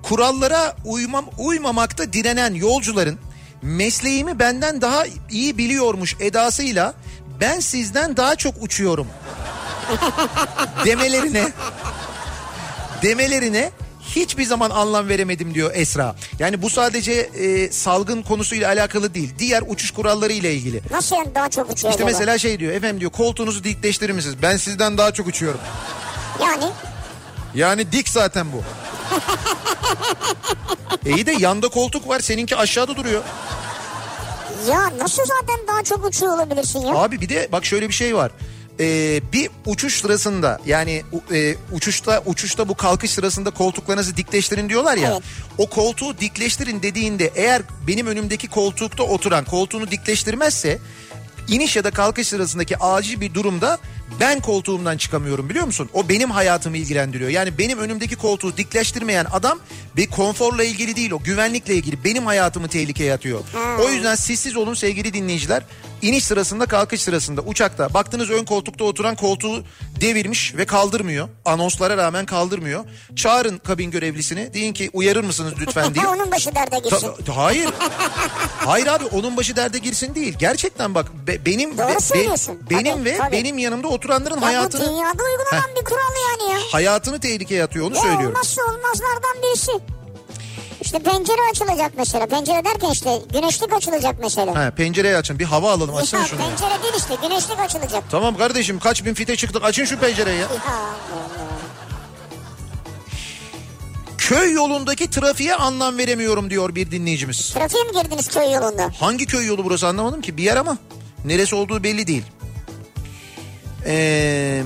kurallara uymam, uymamakta direnen yolcuların mesleğimi benden daha iyi biliyormuş edasıyla ben sizden daha çok uçuyorum. demelerine demelerine hiçbir zaman anlam veremedim diyor Esra. Yani bu sadece e, salgın konusuyla alakalı değil. Diğer uçuş kuralları ile ilgili. Nasıl yani daha çok uçuyor İşte mesela şey diyor efendim diyor koltuğunuzu dikleştirir misiniz? Ben sizden daha çok uçuyorum. Yani Yani dik zaten bu. İyi de yanda koltuk var seninki aşağıda duruyor. ya nasıl zaten daha çok uçuyor olabilirsin ya? Abi bir de bak şöyle bir şey var. Ee, bir uçuş sırasında yani e, uçuşta uçuşta bu kalkış sırasında koltuklarınızı dikleştirin diyorlar ya. Evet. O koltuğu dikleştirin dediğinde eğer benim önümdeki koltukta oturan koltuğunu dikleştirmezse iniş ya da kalkış sırasındaki acil bir durumda ben koltuğumdan çıkamıyorum biliyor musun? O benim hayatımı ilgilendiriyor. Yani benim önümdeki koltuğu dikleştirmeyen adam bir konforla ilgili değil o güvenlikle ilgili benim hayatımı tehlikeye atıyor. O yüzden sessiz olun sevgili dinleyiciler. İniş sırasında kalkış sırasında uçakta baktınız ön koltukta oturan koltuğu devirmiş ve kaldırmıyor. Anonslara rağmen kaldırmıyor. Çağırın kabin görevlisini deyin ki uyarır mısınız lütfen diye. Onun başı derde girsin. Ta- hayır. Hayır abi onun başı derde girsin değil. Gerçekten bak be- benim Doğru be- be- benim Tabii, ve tabii. benim yanımda oturanların Ya bu hayatını dünyada uygulanan bir kural yani ya. hayatını tehlikeye atıyor onu Ya söylüyorum. olmazsa olmazlardan birisi. İşte pencere açılacak mesela. Pencere derken işte güneşlik açılacak mesela. Ha, pencereyi açın bir hava alalım açsana ya şunu. pencere değil işte güneşlik açılacak. Tamam kardeşim kaç bin fite çıktık açın şu pencereyi ya. Ya, Köy yolundaki trafiğe anlam veremiyorum diyor bir dinleyicimiz. trafiğe mi girdiniz köy yolunda? Hangi köy yolu burası anlamadım ki bir yer ama neresi olduğu belli değil. Ee,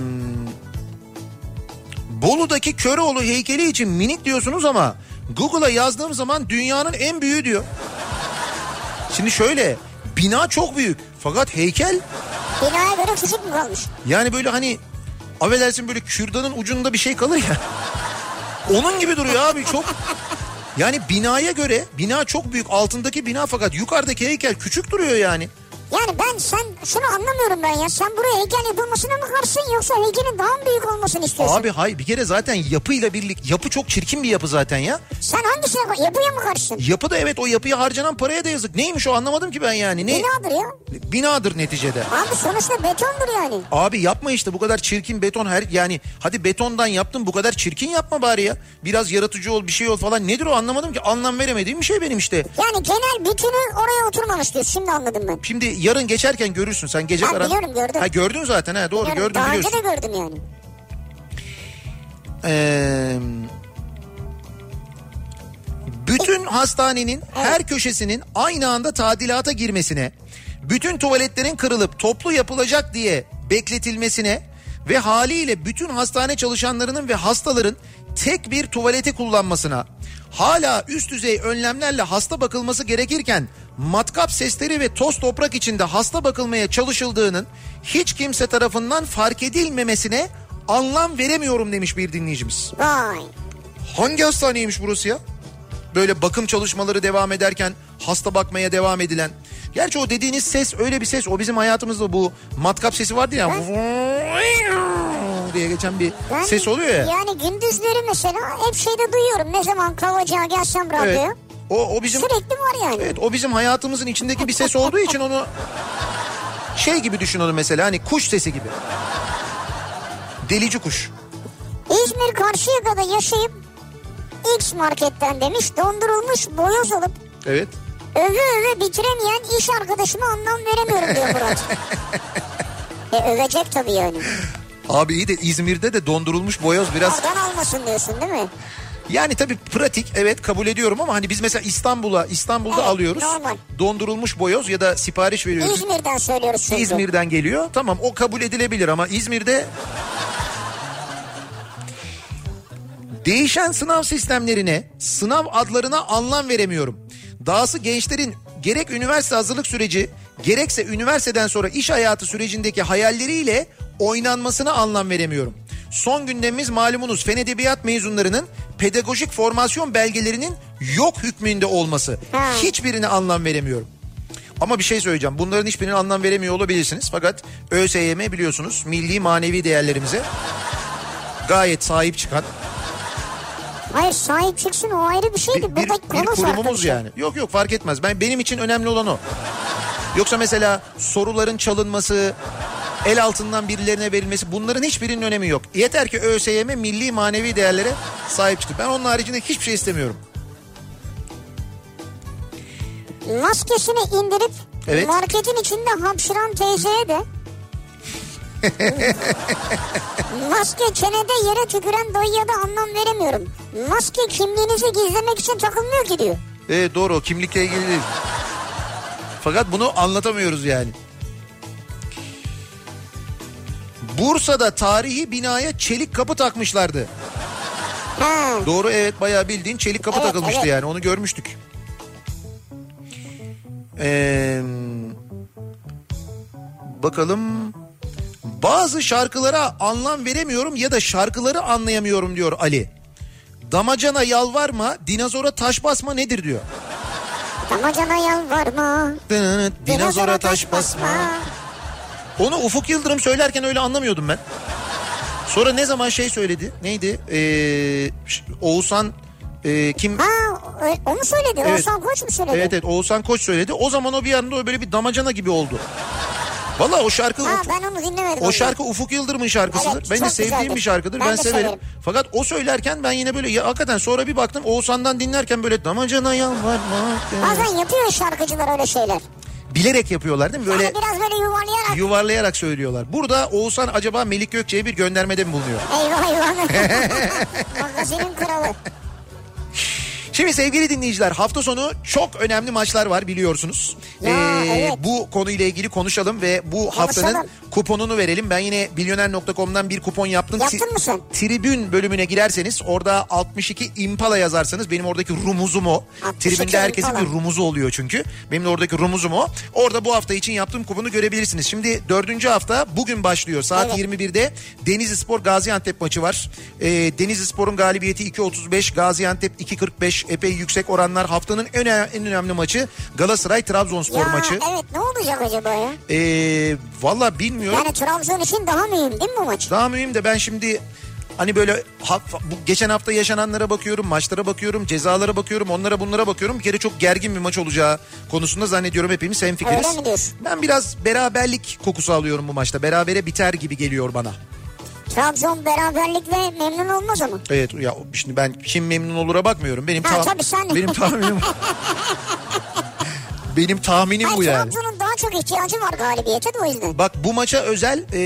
Bolu'daki Köroğlu heykeli için minik diyorsunuz ama Google'a yazdığım zaman dünyanın en büyüğü diyor. Şimdi şöyle bina çok büyük fakat heykel Binaya göre küçük mü kalmış? yani böyle hani affedersin böyle kürdanın ucunda bir şey kalır ya. Onun gibi duruyor abi çok. Yani binaya göre bina çok büyük altındaki bina fakat yukarıdaki heykel küçük duruyor yani. Yani ben sen şunu anlamıyorum ben ya. Sen buraya heykel yapılmasına mı karşısın yoksa heykelin daha mı büyük olmasını istiyorsun? Abi hayır bir kere zaten yapıyla birlik yapı çok çirkin bir yapı zaten ya. Sen hangisine yapıya mı karşısın? Yapı da evet o yapıya harcanan paraya da yazık. Neymiş o anlamadım ki ben yani. Ne? Binadır ya. Binadır neticede. Abi sonuçta betondur yani. Abi yapma işte bu kadar çirkin beton her yani hadi betondan yaptın bu kadar çirkin yapma bari ya. Biraz yaratıcı ol bir şey ol falan nedir o anlamadım ki anlam veremediğim bir şey benim işte. Yani genel bütünü oraya oturmamış diyorsun. Şimdi anladım ben. Şimdi yarın geçerken görürsün sen gece karan- biliyorum, gördüm. Ha gördün zaten ha doğru Yani gördüm daha biliyorsun. önce de gördüm yani. Ee, bütün hastanenin her köşesinin aynı anda tadilata girmesine, bütün tuvaletlerin kırılıp toplu yapılacak diye bekletilmesine ve haliyle bütün hastane çalışanlarının ve hastaların tek bir tuvaleti kullanmasına, hala üst düzey önlemlerle hasta bakılması gerekirken matkap sesleri ve toz toprak içinde hasta bakılmaya çalışıldığının hiç kimse tarafından fark edilmemesine anlam veremiyorum demiş bir dinleyicimiz. Vay. Hangi hastaneymiş burası ya? Böyle bakım çalışmaları devam ederken hasta bakmaya devam edilen Gerçi o dediğiniz ses öyle bir ses. O bizim hayatımızda bu matkap sesi vardı ya. diye geçen bir Ben- ses oluyor ya. Yani gündüzleri mesela hep şeyde duyuyorum. Ne zaman kavacağa gelsem radyoya. Evet. O, o bizim Sürekli var yani. Evet o bizim hayatımızın içindeki bir ses olduğu için onu şey gibi düşün onu mesela hani kuş sesi gibi. Delici kuş. İzmir Karşıyaka'da yaşayıp X marketten demiş dondurulmuş boyoz alıp Evet. öve öve bitiremeyen iş arkadaşıma anlam veremiyorum diyor Murat. e övecek tabii yani. Abi iyi de İzmir'de de dondurulmuş boyoz biraz Oradan almasın diyorsun değil mi? Yani tabii pratik evet kabul ediyorum ama hani biz mesela İstanbul'a İstanbul'da Evet, alıyoruz. normal. Dondurulmuş boyoz ya da sipariş veriyoruz. İzmir'den söylüyoruz çünkü. İzmir'den geliyor. Tamam o kabul edilebilir ama İzmir'de değişen sınav sistemlerine, sınav adlarına anlam veremiyorum. Dahası gençlerin gerek üniversite hazırlık süreci, gerekse üniversiteden sonra iş hayatı sürecindeki hayalleriyle oynanmasına anlam veremiyorum. Son gündemimiz malumunuz fen edebiyat mezunlarının pedagojik formasyon belgelerinin yok hükmünde olması. Ha. Hiçbirine anlam veremiyorum. Ama bir şey söyleyeceğim. Bunların hiçbirine anlam veremiyor olabilirsiniz. Fakat ÖSYM biliyorsunuz milli manevi değerlerimize gayet sahip çıkan Hayır sahip çıksın o ayrı bir şeydi. bir, bir, bir kurumumuz yani. Yok yok fark etmez. Ben benim için önemli olan o. Yoksa mesela soruların çalınması, el altından birilerine verilmesi bunların hiçbirinin önemi yok. Yeter ki ÖSYM milli manevi değerlere sahip çıktı. Ben onun haricinde hiçbir şey istemiyorum. Maskesini indirip Evet. marketin içinde hapşıran teyzeye de maske çenede yere tüküren dayıya da anlam veremiyorum. Maske kimliğinizi gizlemek için takılmıyor ki diyor. Evet doğru o kimlikle ilgili değil. Fakat bunu anlatamıyoruz yani. Bursa'da tarihi binaya çelik kapı takmışlardı. Ha. Doğru evet bayağı bildiğin çelik kapı Evet, takılmıştı evet. yani onu görmüştük. Ee, bakalım bazı şarkılara anlam veremiyorum ya da şarkıları anlayamıyorum diyor Ali. Damacana yalvarma, dinozora taş basma nedir diyor. Damacana yalvarma. Dinozora taş basma. Onu Ufuk Yıldırım söylerken öyle anlamıyordum ben. Sonra ne zaman şey söyledi? Neydi? Ee, Oğuzhan e, kim? Ha o, o mu söyledi? Evet. Oğuzhan Koç mu söyledi? Evet evet Oğuzhan Koç söyledi. O zaman o bir anda böyle bir damacana gibi oldu. Valla o şarkı Ha ben onu dinlemedim. o şarkı Ufuk Yıldırım'ın şarkısıdır. Evet, çok sevdiğim güzeldir. bir şarkıdır. Ben, Ben severim. severim. Fakat o söylerken ben yine böyle ya hakikaten sonra bir baktım Oğuzhan'dan dinlerken böyle damacana yalvarma. Bazen yapıyor şarkıcılar öyle şeyler. Bilerek yapıyorlar değil mi? Böyle Yani biraz böyle yuvarlayarak. yuvarlayarak söylüyorlar. Burada Oğuzhan acaba Melik Gökçe'ye bir göndermede mi bulunuyor? eyvah eyvah. Magazinin kralı. Şimdi sevgili dinleyiciler hafta sonu çok önemli maçlar var biliyorsunuz. Ee, Ya, evet. Bu konuyla ilgili konuşalım ve bu haftanın kuponunu verelim. Ben yine milyoner.com'dan bir kupon yaptım. Yaptın mı sen? Tribün bölümüne girerseniz orada 62 Impala yazarsanız benim oradaki rumuzum o. 62 Tribünde herkesin Impala. bir rumuzu oluyor çünkü. Benim de oradaki rumuzum o. Orada bu hafta için yaptığım kuponu görebilirsiniz. Şimdi dördüncü hafta bugün başlıyor. Saat Evet. 21'de Denizli Spor Gaziantep maçı var. Ee, Denizli Spor'un galibiyeti 2.35, Gaziantep 2.45 epey yüksek oranlar. Haftanın en, en önemli maçı Galatasaray Trabzonspor Ya maçı. evet ne olacak acaba ya? Ee, Valla bilmiyorum. Yani Trabzon için daha mühim değil mi bu maç? Daha mühim de ben şimdi hani böyle ha- geçen hafta yaşananlara bakıyorum, maçlara bakıyorum, cezalara bakıyorum, onlara bunlara bakıyorum. Bir kere çok gergin bir maç olacağı konusunda zannediyorum hepimiz hemfikiriz. Ben biraz beraberlik kokusu alıyorum bu maçta. Berabere biter gibi geliyor bana. Trabzon beraberlikle memnun olmaz ama. Evet ya şimdi ben kim memnun olura bakmıyorum. Benim Ha, ta- tabii sen. benim tahminim benim tahminim bu Hayır yani. Trabzon'un daha çok ihtiyacı var galibiyete de o yüzden. Bak bu maça özel e,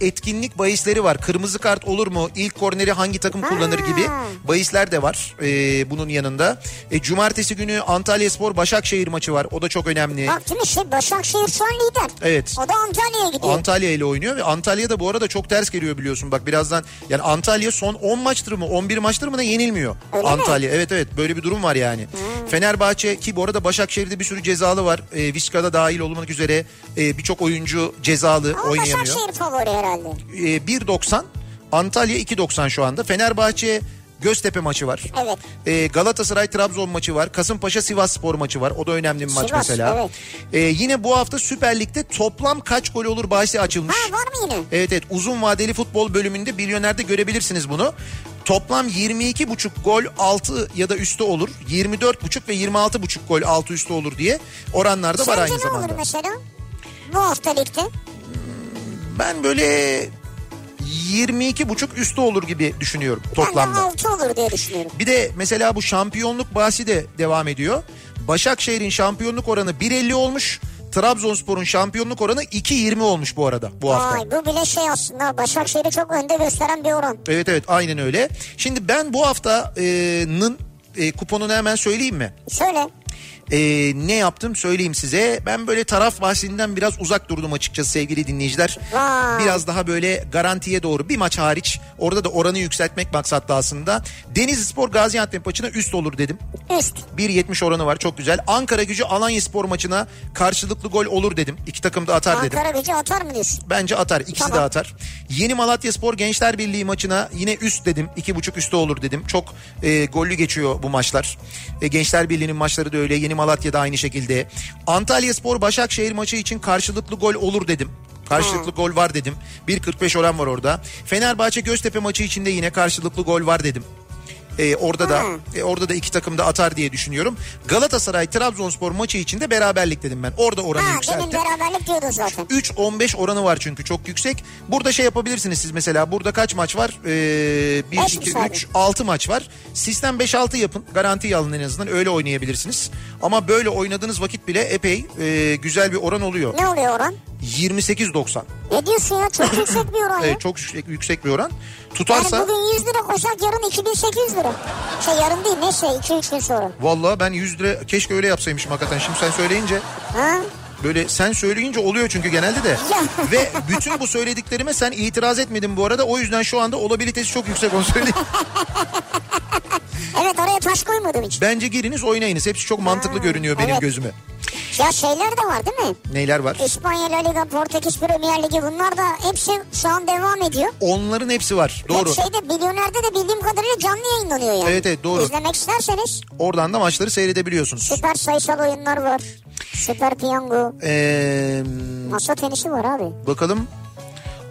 etkinlik bahisleri var. Kırmızı kart olur mu? İlk korneri hangi takım kullanır Ha. gibi bahisler de var e, bunun yanında. E, cumartesi günü Antalya Spor Başakşehir maçı var. O da çok önemli. Bak değil mi şey Başakşehir şu an lider. Evet. O da Antalya'ya gidiyor. Antalya ile oynuyor ve Antalya'da bu arada çok ters geliyor biliyorsun. Bak birazdan yani Antalya son 10 maçtır mı 11 maçtır mı da yenilmiyor. Öyle mi? Antalya evet evet böyle bir durum var yani. Fenerbahçe ki bu arada Başakşehir'de bir sürü cezalı var. E, Vizca'da dahil olmak üzere e, birçok oyuncu cezalı Ama oynayamıyor. Başakşehir favori herhalde. E, 1.90 Antalya 2.90 şu anda. Fenerbahçe Göztepe maçı var. Evet. Ee, Galatasaray Trabzon maçı var. Kasımpaşa Sivas Spor maçı var. O da önemli bir maç Sivas, mesela. evet. Ee, yine bu hafta Süper Lig'de toplam kaç gol olur bahsi açılmış. Ha var mı yine? Evet evet uzun vadeli futbol bölümünde Milyoner'de görebilirsiniz bunu. Toplam 22,5 gol altı ya da üstü olur. 24,5 ve 26,5 gol altı üstü olur diye oranlarda var Sence aynı ne zamanda. olur mesela? Bu hafta ligde. Ben böyle 22,5 üstü olur gibi düşünüyorum Ben toplamda. 6 olur diye düşünüyorum. Bir de mesela bu şampiyonluk bahsi de devam ediyor. Başakşehir'in şampiyonluk oranı 1.50 olmuş. Trabzonspor'un şampiyonluk oranı 2.20 olmuş bu arada bu hafta. Vay bu bile şey aslında Başakşehir'i çok önde gösteren bir oran. Evet evet aynen öyle. Şimdi ben bu haftanın e, kuponunu hemen söyleyeyim mi? Söyle. E, ne yaptım söyleyeyim size. Ben böyle taraf bahsinden biraz uzak durdum açıkçası sevgili dinleyiciler. Vay. Biraz daha böyle garantiye doğru bir maç hariç. Orada da oranı yükseltmek maksatlı aslında. Denizli Spor Gaziantep maçına üst olur dedim. Üst. 1.70 oranı var çok güzel. Ankara gücü Alanya Spor maçına karşılıklı gol olur dedim. İki takım da atar dedim. Ankara gücü atar mı diyorsun? Bence atar. İkisi Tamam. de atar. Yeni Malatya Spor Gençler Birliği maçına yine üst dedim. iki buçuk üstü olur dedim. Çok e, gollü geçiyor bu maçlar. E, Gençler Birliği'nin maçları da öyle. Yeni Malatya'da aynı şekilde. Antalya Spor Başakşehir maçı için karşılıklı gol olur dedim. Karşılıklı gol var dedim. 1.45 oran var orada. Fenerbahçe Göztepe maçı içinde yine karşılıklı gol var dedim. E, orada da e, orada da iki takım da atar diye düşünüyorum. Galatasaray Trabzonspor maçı için de beraberlik dedim ben. Orada oranı Ha yükselttim. beraberlik diyordun zaten. 3-15 oranı var çünkü çok yüksek. Burada şey yapabilirsiniz siz mesela. Burada kaç maç var? Ee, 1, Beş 2, mi 3, 6 maç var. Sistem 5-6 yapın. Garantiyi alın en azından. Öyle oynayabilirsiniz. Ama böyle oynadığınız vakit bile epey e, güzel bir oran oluyor. Ne oluyor oran? 28-90. Ne diyorsun ya? Çok yüksek bir oran ya. Evet, çok yüksek, yüksek bir oran. Yani Tutarsa bugün 100 lira koysak yarın 2800 lira. Şey yarın değil neyse 2-3 gün sonra. vallahi ben 100 lira keşke öyle yapsaymışım hakikaten. Şimdi sen söyleyince Ha? Böyle sen söyleyince oluyor çünkü genelde de. Ve bütün bu söylediklerime sen itiraz etmedin bu arada. O yüzden şu anda olabilitesi çok yüksek onu söyleyeyim. Evet oraya taş koymadım hiç. Bence giriniz oynayınız. Hepsi çok mantıklı görünüyor benim evet. gözüme. Ya şeyler de var değil mi? Neyler var? İspanya La Liga, Portekiz Premier Ligi bunlar da hepsi şu an devam ediyor. Onların hepsi var. Doğru. Hep şeyde milyonerde de bildiğim kadarıyla canlı yayınlanıyor yani. Evet, evet, doğru. İzlemek isterseniz Oradan da maçları seyredebiliyorsunuz. süper sayısal oyunlar var. Süper piyango. Ee, Masa tenisi var abi. bakalım.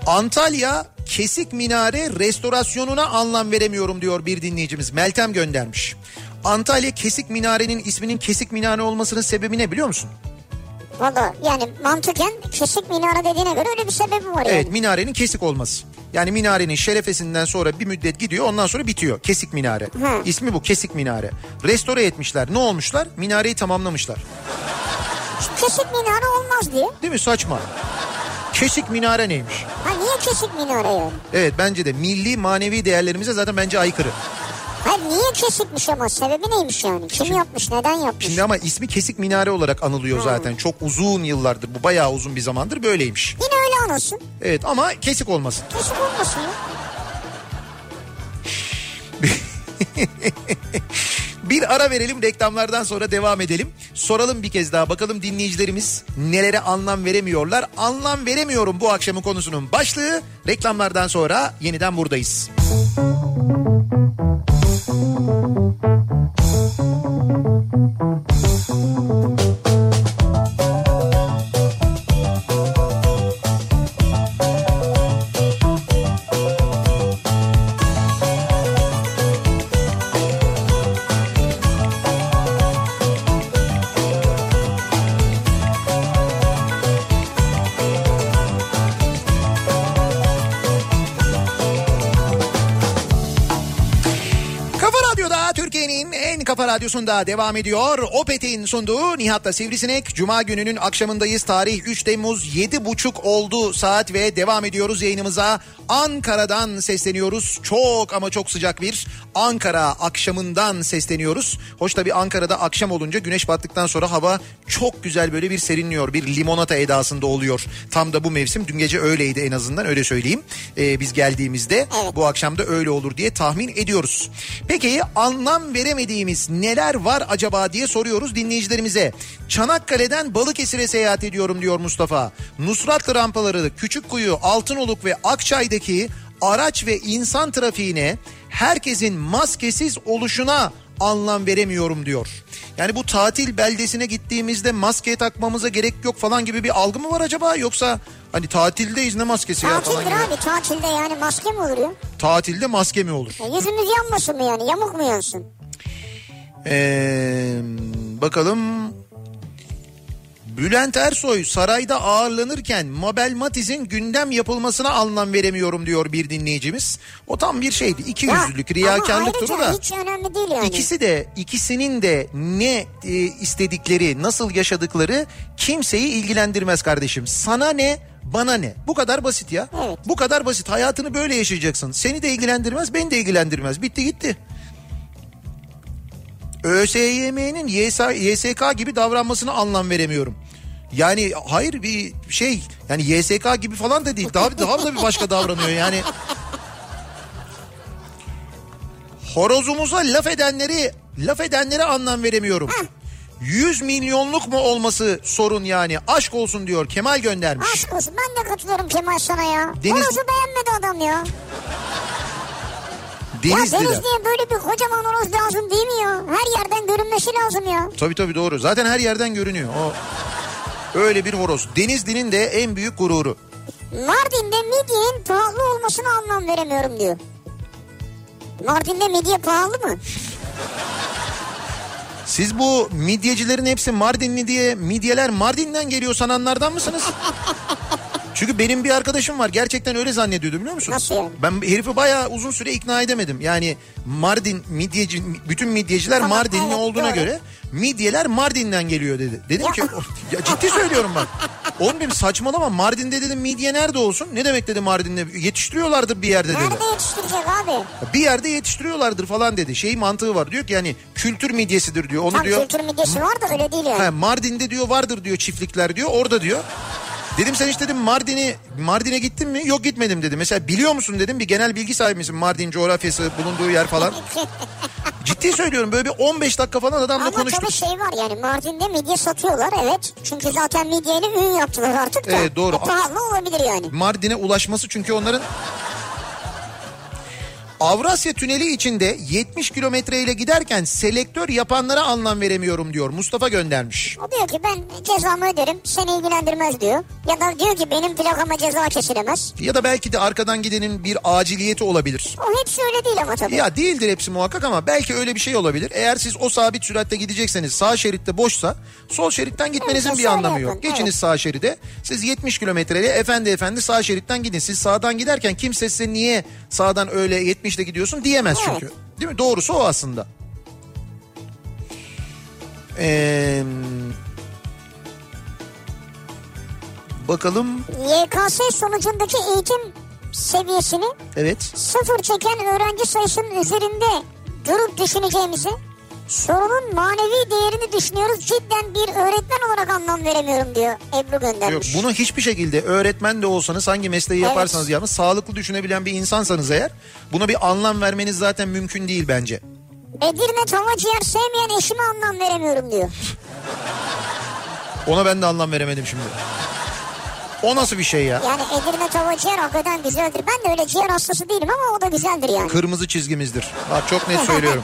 Antalya Kesik Minare restorasyonuna anlam veremiyorum diyor bir dinleyicimiz. Meltem göndermiş. Antalya Kesik Minare'nin isminin Kesik Minare olmasının sebebi ne biliyor musun? Valla yani mantıken kesik minare dediğine göre öyle bir sebebi var yani. Evet minarenin kesik olması. Yani minarenin şerefesinden sonra bir müddet gidiyor ondan sonra bitiyor. Kesik minare. Hı. İsmi bu kesik minare. Restore etmişler. Ne olmuşlar? Minareyi tamamlamışlar. Kesik minare olmaz diye. Değil mi? Saçma. Kesik minare neymiş? Ha niye kesik minare yani? Evet bence de milli manevi değerlerimize zaten bence aykırı. Hayır niye kesikmiş ama sebebi neymiş yani? Kim yapmış neden yapmış? Şimdi ama ismi kesik minare olarak anılıyor zaten. Çok uzun yıllardır bu bayağı uzun bir zamandır böyleymiş. Yine öyle anılsın. Evet ama kesik olmasın. Kesik olmasın ya. Bir ara verelim reklamlardan sonra devam edelim. Soralım bir kez daha bakalım dinleyicilerimiz nelere anlam veremiyorlar. Anlam veremiyorum bu akşamın konusunun başlığı. Reklamlardan sonra yeniden buradayız. Kafa radyosunda devam ediyor. Opet'in sunduğu Nihat'la Sivrisinek. Cuma gününün akşamındayız. Tarih 3 Temmuz 7.30 oldu saat ve devam ediyoruz yayınımıza. Ankara'dan sesleniyoruz. Çok ama çok sıcak bir Ankara akşamından sesleniyoruz. Hoş tabii Ankara'da akşam olunca güneş battıktan sonra hava çok güzel böyle bir serinliyor. Bir limonata edasında oluyor. Tam da bu mevsim. Dün gece öyleydi en azından öyle söyleyeyim. Ee, biz geldiğimizde bu akşam da öyle olur diye tahmin ediyoruz. Peki anlam veremediğimiz neler var acaba diye soruyoruz dinleyicilerimize. Çanakkale'den Balıkesir'e seyahat ediyorum diyor Mustafa. Nusratlı rampaları, Küçükkuyu, Altınoluk ve Akçay'daki araç ve insan trafiğine herkesin maskesiz oluşuna anlam veremiyorum diyor. Yani bu tatil beldesine gittiğimizde maske takmamıza gerek yok falan gibi bir algı mı var acaba yoksa hani tatildeyiz ne maskesi ya falan Tatildir gibi. abi tatilde yani maske mi olur ya? Tatilde maske mi olur? Ya Yüzümüz yanmasın mı yani yamuk mu yansın? Ee, bakalım Bülent Ersoy sarayda ağırlanırken Mabel Matiz'in gündem yapılmasına anlam veremiyorum diyor bir dinleyicimiz. O tam bir şeydi. İki yüzlülük, riyakarlık ama duru ayrıca da. hiç önemli değil yani. İkisi de ikisinin de ne e, istedikleri, nasıl yaşadıkları kimseyi ilgilendirmez kardeşim. Sana ne, bana ne? Bu kadar basit ya. Evet. Bu kadar basit. Hayatını böyle yaşayacaksın. Seni de ilgilendirmez, beni de ilgilendirmez. Bitti gitti. ÖSYM'nin YSK gibi davranmasına anlam veremiyorum. Yani hayır bir şey yani YSK gibi falan da değil. Daha daha da bir başka davranıyor yani. Horozumuza laf edenleri laf edenlere anlam veremiyorum. 100 milyonluk mu olması sorun yani. Aşk olsun diyor Kemal göndermiş. Aşk olsun ben de katılıyorum Kemal sana ya. Deniz- Horozu beğenmedi adam ya. Ya Denizli'den. Denizli'ye böyle bir kocaman horoz lazım değil mi ya? Her yerden görünmesi lazım ya. Tabii tabii doğru. Zaten her yerden görünüyor. O öyle bir horoz. Denizli'nin de en büyük gururu. Mardin'de midyenin pahalı olmasına anlam veremiyorum diyor. Mardin'de midye pahalı mı? Siz bu midyecilerin hepsi Mardinli diye midyeler Mardin'den geliyor sananlardan mısınız? Çünkü benim bir arkadaşım var gerçekten öyle zannediyordu biliyor musun? Nasıl yani? Ben herifi bayağı uzun süre ikna edemedim. Yani Mardin midyeci bütün midyeciler Tamam, Mardinli evet, olduğuna doğru. göre midyeler Mardin'den geliyor dedi. Dedim Ya. ki ya ciddi söylüyorum bak. Oğlum dedim saçmalama Mardin'de dedim midye nerede olsun? Ne demek dedi Mardin'de? Yetiştiriyorlardır bir yerde dedi. Nerede yetiştirecek abi? Bir yerde yetiştiriyorlardır falan dedi. Şey mantığı var diyor ki yani kültür midyesidir diyor. Onu Tam diyor. kültür midyesi var da öyle değil yani. He, Mardin'de diyor vardır diyor çiftlikler diyor orada diyor. Dedim sen hiç dedim Mardin'i Mardin'e gittin mi? Yok gitmedim dedi. Mesela biliyor musun dedim bir genel bilgi sahibi misin Mardin coğrafyası bulunduğu yer falan. Ciddi söylüyorum böyle bir 15 dakika falan adamla Ama konuştuk. tabii şey var yani Mardin'de midye satıyorlar evet. Çünkü zaten midyeyle ün yaptılar artık da. Evet, doğru. E, pahalı olabilir yani. Mardin'e ulaşması çünkü onların Avrasya Tüneli içinde 70 kilometreyle giderken selektör yapanlara anlam veremiyorum diyor. Mustafa göndermiş. O diyor ki ben cezamı öderim seni ilgilendirmez diyor. Ya da diyor ki benim plakama ceza kesilemez. Ya da belki de arkadan gidenin bir aciliyeti olabilir. O hepsi öyle değil ama tabii. Ya değildir hepsi muhakkak ama belki öyle bir şey olabilir. Eğer siz o sabit süratte gidecekseniz sağ şeritte boşsa sol şeritten gitmenizin Evet, bir anlamı yapın, yok. Geçiniz evet. sağ şeride. Siz 70 kilometreyle efendi efendi sağ şeritten gidin. Siz sağdan giderken kimse size niye sağdan öyle 70 ile gidiyorsun diyemez Evet. çünkü. Değil mi? Doğrusu o aslında. Ee, bakalım. YKS sonucundaki eğitim seviyesini Evet. sıfır çeken öğrenci sayısının üzerinde durup düşüneceğimizi sorunun manevi değerini düşünüyoruz. Cidden bir öğretmen olarak anlam veremiyorum diyor Ebru Yok, göndermiş. bunu hiçbir şekilde öğretmen de olsanız hangi mesleği Evet. yaparsanız yapın sağlıklı düşünebilen bir insansanız eğer buna bir anlam vermeniz zaten mümkün değil bence. Edirne tava ciğer sevmeyen eşime anlam veremiyorum diyor. Ona ben de anlam veremedim şimdi. O nasıl bir şey ya? Yani Edirne tava ciğer hakikaten güzeldir. Ben de öyle ciğer hastası değilim ama o da güzeldir yani. Kırmızı çizgimizdir. Bak çok net söylüyorum.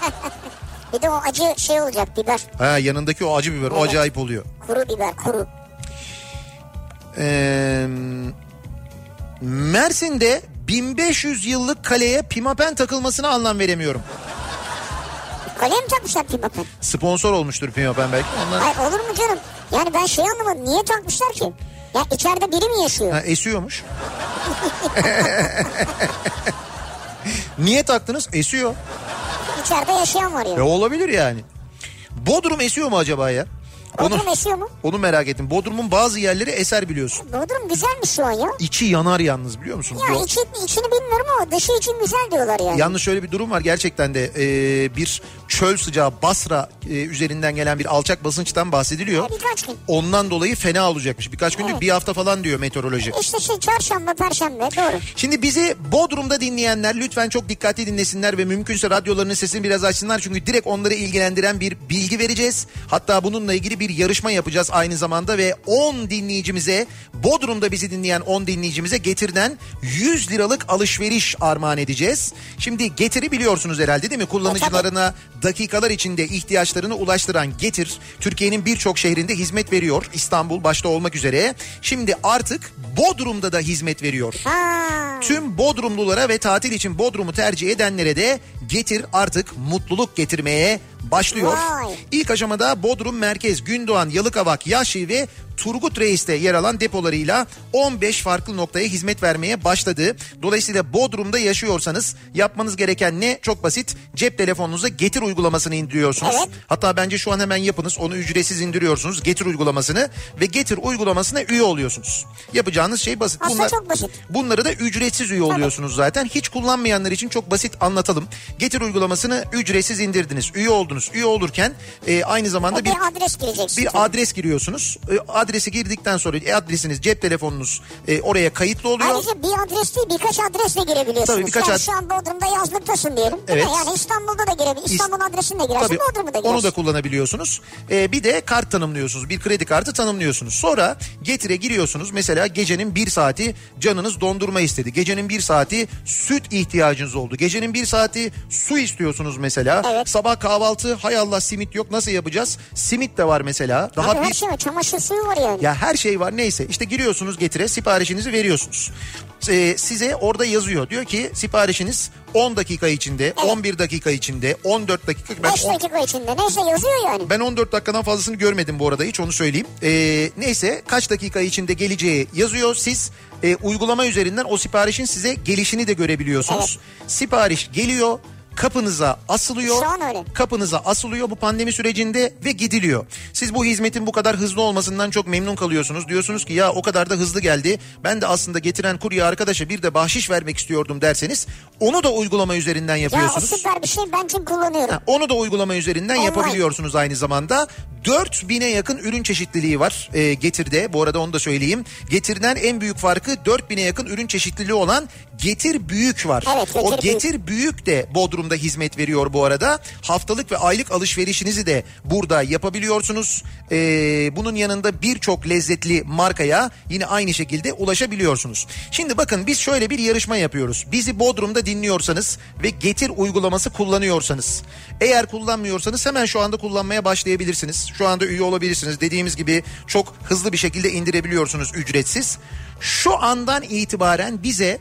Bir de o acı şey olacak biber. Ha yanındaki o acı biber o Evet. acayip oluyor. Kuru biber kuru. Ee, Mersin'de 1500 yıllık kaleye pimapen takılmasına anlam veremiyorum. Kaleye mi takmışlar pimapen? Sponsor olmuştur pimapen belki. Ondan... Ay olur mu canım? Yani ben şey anlamadım. Niye takmışlar ki? Ya içeride biri mi yaşıyor? Ha, esiyormuş. Niye taktınız? Esiyor. İçeride yaşayan var E ya. olabilir yani. Bodrum esiyor mu acaba ya? Onu, Bodrum esiyor mu? onu merak ettim. Bodrum'un bazı yerleri eser biliyorsun. Bodrum güzelmiş şu an ya. İçi yanar yalnız biliyor musun? Ya içi, içini bilmiyorum ama dışı için güzel diyorlar yani. Yalnız şöyle bir durum var gerçekten de e, bir çöl sıcağı Basra e, üzerinden gelen bir alçak basınçtan bahsediliyor. Ya birkaç gün. Ondan dolayı fena olacakmış. Birkaç gündür Evet. bir hafta falan diyor meteoroloji. İşte şey çarşamba perşembe doğru. Şimdi bizi Bodrum'da dinleyenler lütfen çok dikkatli dinlesinler ve mümkünse radyolarının sesini biraz açsınlar. Çünkü direkt onları ilgilendiren bir bilgi vereceğiz. Hatta bununla ilgili bir bir yarışma yapacağız aynı zamanda ve 10 dinleyicimize Bodrum'da bizi dinleyen 10 dinleyicimize getirden 100 liralık alışveriş armağan edeceğiz. Şimdi getiri biliyorsunuz herhalde değil mi? Kullanıcılarına dakikalar içinde ihtiyaçlarını ulaştıran Getir Türkiye'nin birçok şehrinde hizmet veriyor. İstanbul başta olmak üzere. Şimdi artık Bodrum'da da hizmet veriyor. Tüm Bodrumlulara ve tatil için Bodrum'u tercih edenlere de Getir artık mutluluk getirmeye başlıyor. Vay. İlk aşamada Bodrum Merkez, Gündoğan, Yalıkavak, Yaşı ve Turgut Reis'te yer alan depolarıyla 15 farklı noktaya hizmet vermeye başladı. Dolayısıyla Bodrum'da yaşıyorsanız yapmanız gereken ne? Çok basit. Cep telefonunuza Getir uygulamasını indiriyorsunuz. Evet. Hatta bence şu an hemen yapınız. Onu ücretsiz indiriyorsunuz. Getir uygulamasını ve Getir uygulamasına üye oluyorsunuz. Yapacağınız şey basit. Aslında çok basit. Bunları da ücretsiz üye oluyorsunuz zaten. Hiç kullanmayanlar için çok basit anlatalım. Getir uygulamasını ücretsiz indirdiniz. Üye oldunuz. Üye olurken e, aynı zamanda E, bir bir adres gireceksin. bir adres giriyorsunuz. E, adresi girdikten sonra e, adresiniz, cep telefonunuz e, oraya kayıtlı oluyor. Ayrıca bir adres değil birkaç adresle girebiliyorsunuz. Tabii, birkaç Sen ad- şu an Bodrum'da yazlıktasın diyelim. Evet. Yani İstanbul'da da girebilirsin. İstanbul adresini de girersin Tabii Bodrum'u da girersin. onu da kullanabiliyorsunuz. Ee, bir de kart tanımlıyorsunuz. Bir kredi kartı tanımlıyorsunuz. Sonra getire giriyorsunuz. Mesela gecenin bir saati canınız dondurma istedi. Gecenin bir saati süt ihtiyacınız oldu. Gecenin bir saati su istiyorsunuz mesela. Evet. Sabah kahvaltı hay Allah simit yok nasıl yapacağız? Simit de var mesela. Daha Abi her bir şey var. Çamaşır suyu var yani. ya her şey var neyse işte giriyorsunuz getire siparişinizi veriyorsunuz. Ee, size orada yazıyor diyor ki siparişiniz 10 dakika içinde, 11 dakika içinde, 14 dakika. Ben 5 on- dakika içinde. Neyse yazıyor yani. ben 14 dakikadan fazlasını görmedim bu arada hiç onu söyleyeyim. Ee, neyse kaç dakika içinde geleceği yazıyor. Siz e, uygulama üzerinden o siparişin size gelişini de görebiliyorsunuz. Sipariş geliyor kapınıza asılıyor. Şu an öyle. Kapınıza asılıyor bu pandemi sürecinde ve gidiliyor. Siz bu hizmetin bu kadar hızlı olmasından çok memnun kalıyorsunuz. Diyorsunuz ki ya o kadar da hızlı geldi. Ben de aslında getiren kurye arkadaşa bir de bahşiş vermek istiyordum derseniz onu da uygulama üzerinden Ya yapıyorsunuz. süper bir şey. Ben çünkü kullanıyorum. Ha, Onu da uygulama üzerinden Online. yapabiliyorsunuz aynı zamanda. 4000'e yakın ürün çeşitliliği var e, Getir'de. Bu arada onu da söyleyeyim. Getir'den en büyük farkı 4000'e yakın ürün çeşitliliği olan Getir Büyük var. Evet, Getir o Büyük. Getir Büyük de Bodrum'da hizmet veriyor bu arada. Haftalık ve aylık alışverişinizi de burada yapabiliyorsunuz. E, bunun yanında birçok lezzetli markaya yine aynı şekilde ulaşabiliyorsunuz. Şimdi bakın biz şöyle bir yarışma yapıyoruz. Bizi Bodrum'da dinliyorsanız ve Getir uygulaması kullanıyorsanız eğer kullanmıyorsanız hemen şu anda kullanmaya başlayabilirsiniz. Şu anda üye olabilirsiniz. Dediğimiz gibi çok hızlı bir şekilde indirebiliyorsunuz ücretsiz. Şu andan itibaren bize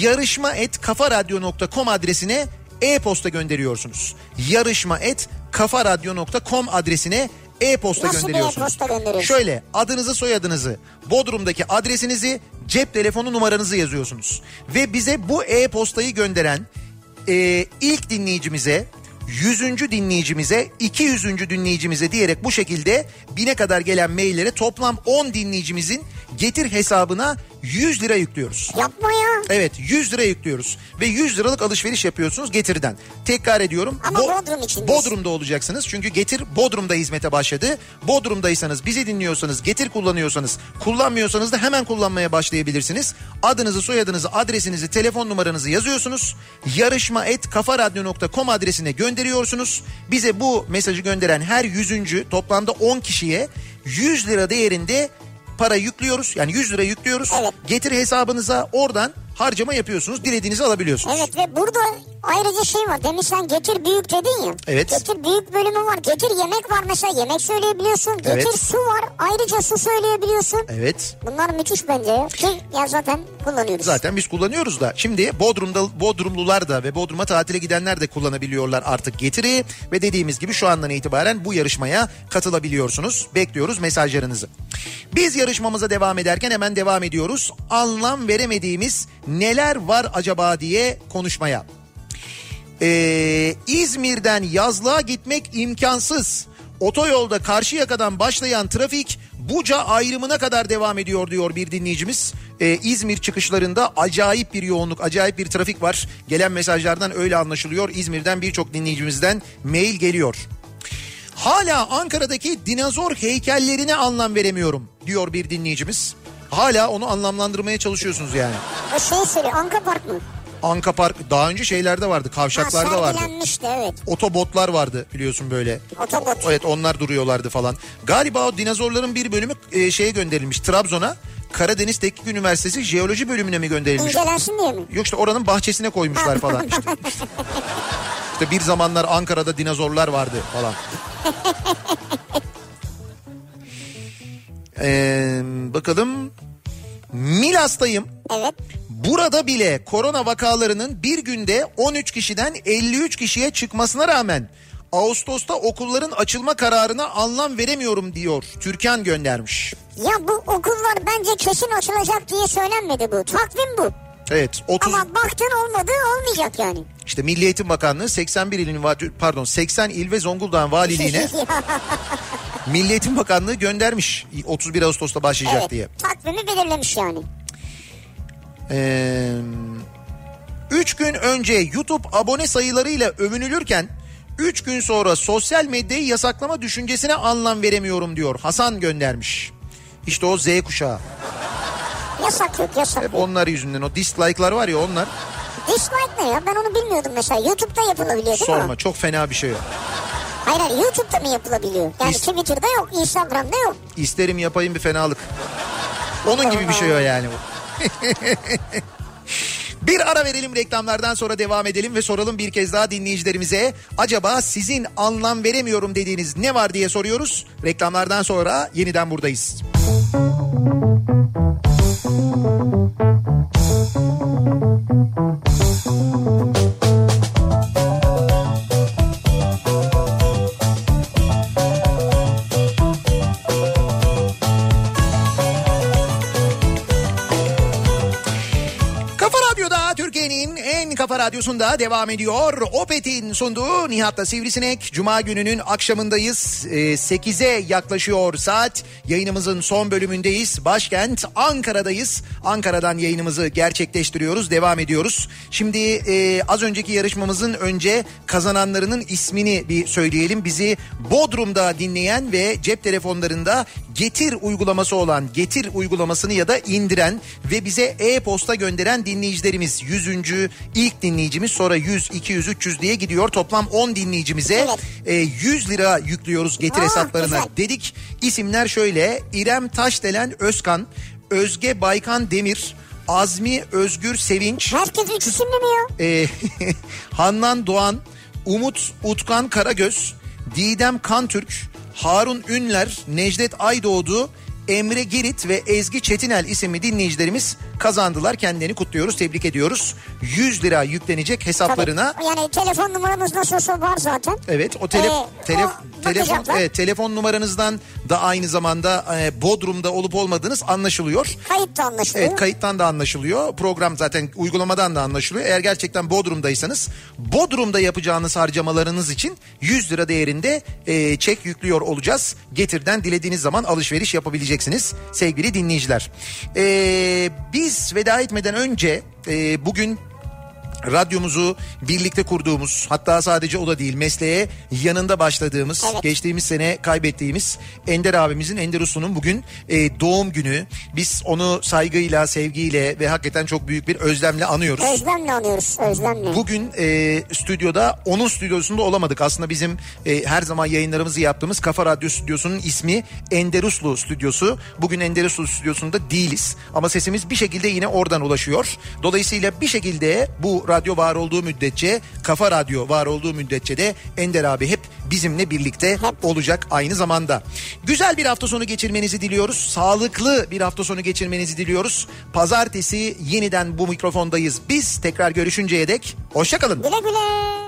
yarışma et kafaradyo.com adresine e-posta gönderiyorsunuz. Yarışma et kafaradyo.com adresine e-posta Nasıl gönderiyorsunuz. e-posta gönderiyorsun? Şöyle adınızı soyadınızı Bodrum'daki adresinizi cep telefonu numaranızı yazıyorsunuz. Ve bize bu e-postayı gönderen e, ilk dinleyicimize 100. dinleyicimize 200. dinleyicimize diyerek bu şekilde bine kadar gelen maillere toplam 10 dinleyicimizin getir hesabına 100 lira yüklüyoruz. Yapma ya. Evet 100 lira yüklüyoruz ve 100 liralık alışveriş yapıyorsunuz Getir'den. Tekrar ediyorum. Ama Bodrum içindeyiz. Bodrum'da olacaksınız çünkü Getir Bodrum'da hizmete başladı. Bodrum'daysanız bizi dinliyorsanız Getir kullanıyorsanız kullanmıyorsanız da hemen kullanmaya başlayabilirsiniz. Adınızı soyadınızı adresinizi telefon numaranızı yazıyorsunuz. Yarışma et kafaradyo.com adresine gönderiyorsunuz. Bize bu mesajı gönderen her yüzüncü toplamda 10 kişiye 100 lira değerinde para yüklüyoruz. Yani 100 lira yüklüyoruz. Evet. Getir hesabınıza oradan harcama yapıyorsunuz. Dilediğinizi alabiliyorsunuz. Evet ve burada ayrıca şey var. Demin sen getir büyük dedin ya. Evet. Getir büyük bölümü var. Getir yemek var mesela. Yemek söyleyebiliyorsun. Getir Evet. su var. Ayrıca su söyleyebiliyorsun. Evet. Bunlar müthiş bence ya. Ki ya zaten kullanıyoruz. Zaten biz kullanıyoruz da. Şimdi Bodrum'da Bodrumlular da ve Bodrum'a tatile gidenler de kullanabiliyorlar artık getiri ve dediğimiz gibi şu andan itibaren bu yarışmaya katılabiliyorsunuz. Bekliyoruz mesajlarınızı. Biz yarışmamıza devam ederken hemen devam ediyoruz. Anlam veremediğimiz neler var acaba diye konuşmaya. Ee, İzmir'den yazlığa gitmek imkansız. Otoyolda Karşıyaka'dan başlayan trafik Buca ayrımına kadar devam ediyor diyor bir dinleyicimiz. Ee, İzmir çıkışlarında acayip bir yoğunluk, acayip bir trafik var. Gelen mesajlardan öyle anlaşılıyor. İzmir'den birçok dinleyicimizden mail geliyor. Hala Ankara'daki dinozor heykellerine anlam veremiyorum diyor bir dinleyicimiz. Hala onu anlamlandırmaya çalışıyorsunuz yani. O şey söylüyor. Anka Park mı? Anka Park daha önce şeylerde vardı Ha, kavşaklarda vardı. sergilenmişti evet. Otobotlar vardı biliyorsun böyle. Otobot. Evet onlar duruyorlardı falan. Galiba o dinozorların bir bölümü e, şeye gönderilmiş Trabzon'a. Karadeniz Teknik Üniversitesi Jeoloji bölümüne mi gönderilmiş? İncelensin diye mi? Yok işte oranın bahçesine koymuşlar falan. İşte, işte bir zamanlar Ankara'da dinozorlar vardı falan. Ee, bakalım. Milas'tayım. Evet. Burada bile korona vakalarının bir günde 13 kişiden 53 kişiye çıkmasına rağmen Ağustos'ta okulların açılma kararına anlam veremiyorum diyor. Türkan göndermiş. Ya bu okullar bence kesin açılacak diye söylenmedi bu. Takvim bu. Evet 30 Ama baktın olmadı olmayacak yani. işte Milli Eğitim Bakanlığı 81 ilin pardon 80 il ve Zonguldak valiliğine Milli Eğitim Bakanlığı göndermiş 31 Ağustos'ta başlayacak evet, diye. takvimi belirlemiş yani. Ee, üç gün önce YouTube abone sayılarıyla övünülürken 3 gün sonra sosyal medyayı yasaklama düşüncesine anlam veremiyorum diyor. Hasan göndermiş. İşte o Z kuşağı. Yasak yok yasak Hep yok. onlar yüzünden o dislike'lar var ya onlar. Dislike ne ya ben onu bilmiyordum mesela. Youtube'da yapılabiliyor değil Sorma mi? çok fena bir şey o. Hayır hayır YouTube'da mı yapılabiliyor? Yani Dis- Twitter'da yok Instagram'da yok. İsterim yapayım bir fenalık. Onun gibi bir şey o yani bu. Bir ara verelim reklamlardan sonra devam edelim ve soralım bir kez daha dinleyicilerimize. Acaba sizin anlam veremiyorum dediğiniz ne var diye soruyoruz. Reklamlardan sonra yeniden buradayız. Kafa radyosunda devam ediyor. Opet'in sunduğu Nihat'la Sivrisinek. Cuma gününün akşamındayız. Ee, 8'e yaklaşıyor saat. Yayınımızın son bölümündeyiz. Başkent Ankara'dayız. Ankara'dan yayınımızı gerçekleştiriyoruz. Devam ediyoruz. Şimdi e, az önceki yarışmamızın önce kazananlarının ismini bir söyleyelim. Bizi Bodrum'da dinleyen ve cep telefonlarında Getir uygulaması olan Getir uygulamasını ya da indiren ve bize e-posta gönderen dinleyicilerimiz 100. ilk dinleyicimiz sonra 100, 200, 300 diye gidiyor. Toplam 10 dinleyicimize Evet. e, 100 lira yüklüyoruz Getir Aa, hesaplarına güzel. dedik. İsimler şöyle İrem Taşdelen Özkan, Özge Baykan Demir, Azmi Özgür Sevinç, Herkes üç isimli mi ya? e, Handan Doğan, Umut Utkan Karagöz, Didem Kantürk, Harun Ünler, Necdet Aydoğdu, Emre Girit ve Ezgi Çetinel isimli dinleyicilerimiz kazandılar. Kendilerini kutluyoruz, tebrik ediyoruz. 100 lira yüklenecek hesaplarına. Tabii. Yani telefon numaramız nasıl olsa var zaten. Evet o tele, Ee, tele- o telefon evet, telefon numaranızdan da aynı zamanda e, Bodrum'da olup olmadığınız anlaşılıyor. Kayıt da anlaşılıyor. Evet kayıttan da anlaşılıyor. Program zaten uygulamadan da anlaşılıyor. Eğer gerçekten Bodrum'daysanız Bodrum'da yapacağınız harcamalarınız için 100 lira değerinde e, çek yüklüyor olacağız. Getirden dilediğiniz zaman alışveriş yapabileceksiniz sevgili dinleyiciler. E, biz veda etmeden önce e, bugün radyomuzu birlikte kurduğumuz hatta sadece o da değil mesleğe yanında başladığımız Evet. geçtiğimiz sene kaybettiğimiz Ender abimizin Ender Uslu'nun bugün e, doğum günü. Biz onu saygıyla sevgiyle ve hakikaten çok büyük bir özlemle anıyoruz. Özlemle anıyoruz özlemle. Bugün e, stüdyoda onun stüdyosunda olamadık. Aslında bizim e, her zaman yayınlarımızı yaptığımız Kafa Radyo stüdyosunun ismi Enderuslu stüdyosu. Bugün Enderuslu stüdyosunda değiliz. Ama sesimiz bir şekilde yine oradan ulaşıyor. Dolayısıyla bir şekilde bu radyo var olduğu müddetçe, Kafa Radyo var olduğu müddetçe de Ender abi hep bizimle birlikte olacak aynı zamanda. Güzel bir hafta sonu geçirmenizi diliyoruz. Sağlıklı bir hafta sonu geçirmenizi diliyoruz. Pazartesi yeniden bu mikrofondayız. Biz tekrar görüşünceye dek hoşçakalın. Güle güle.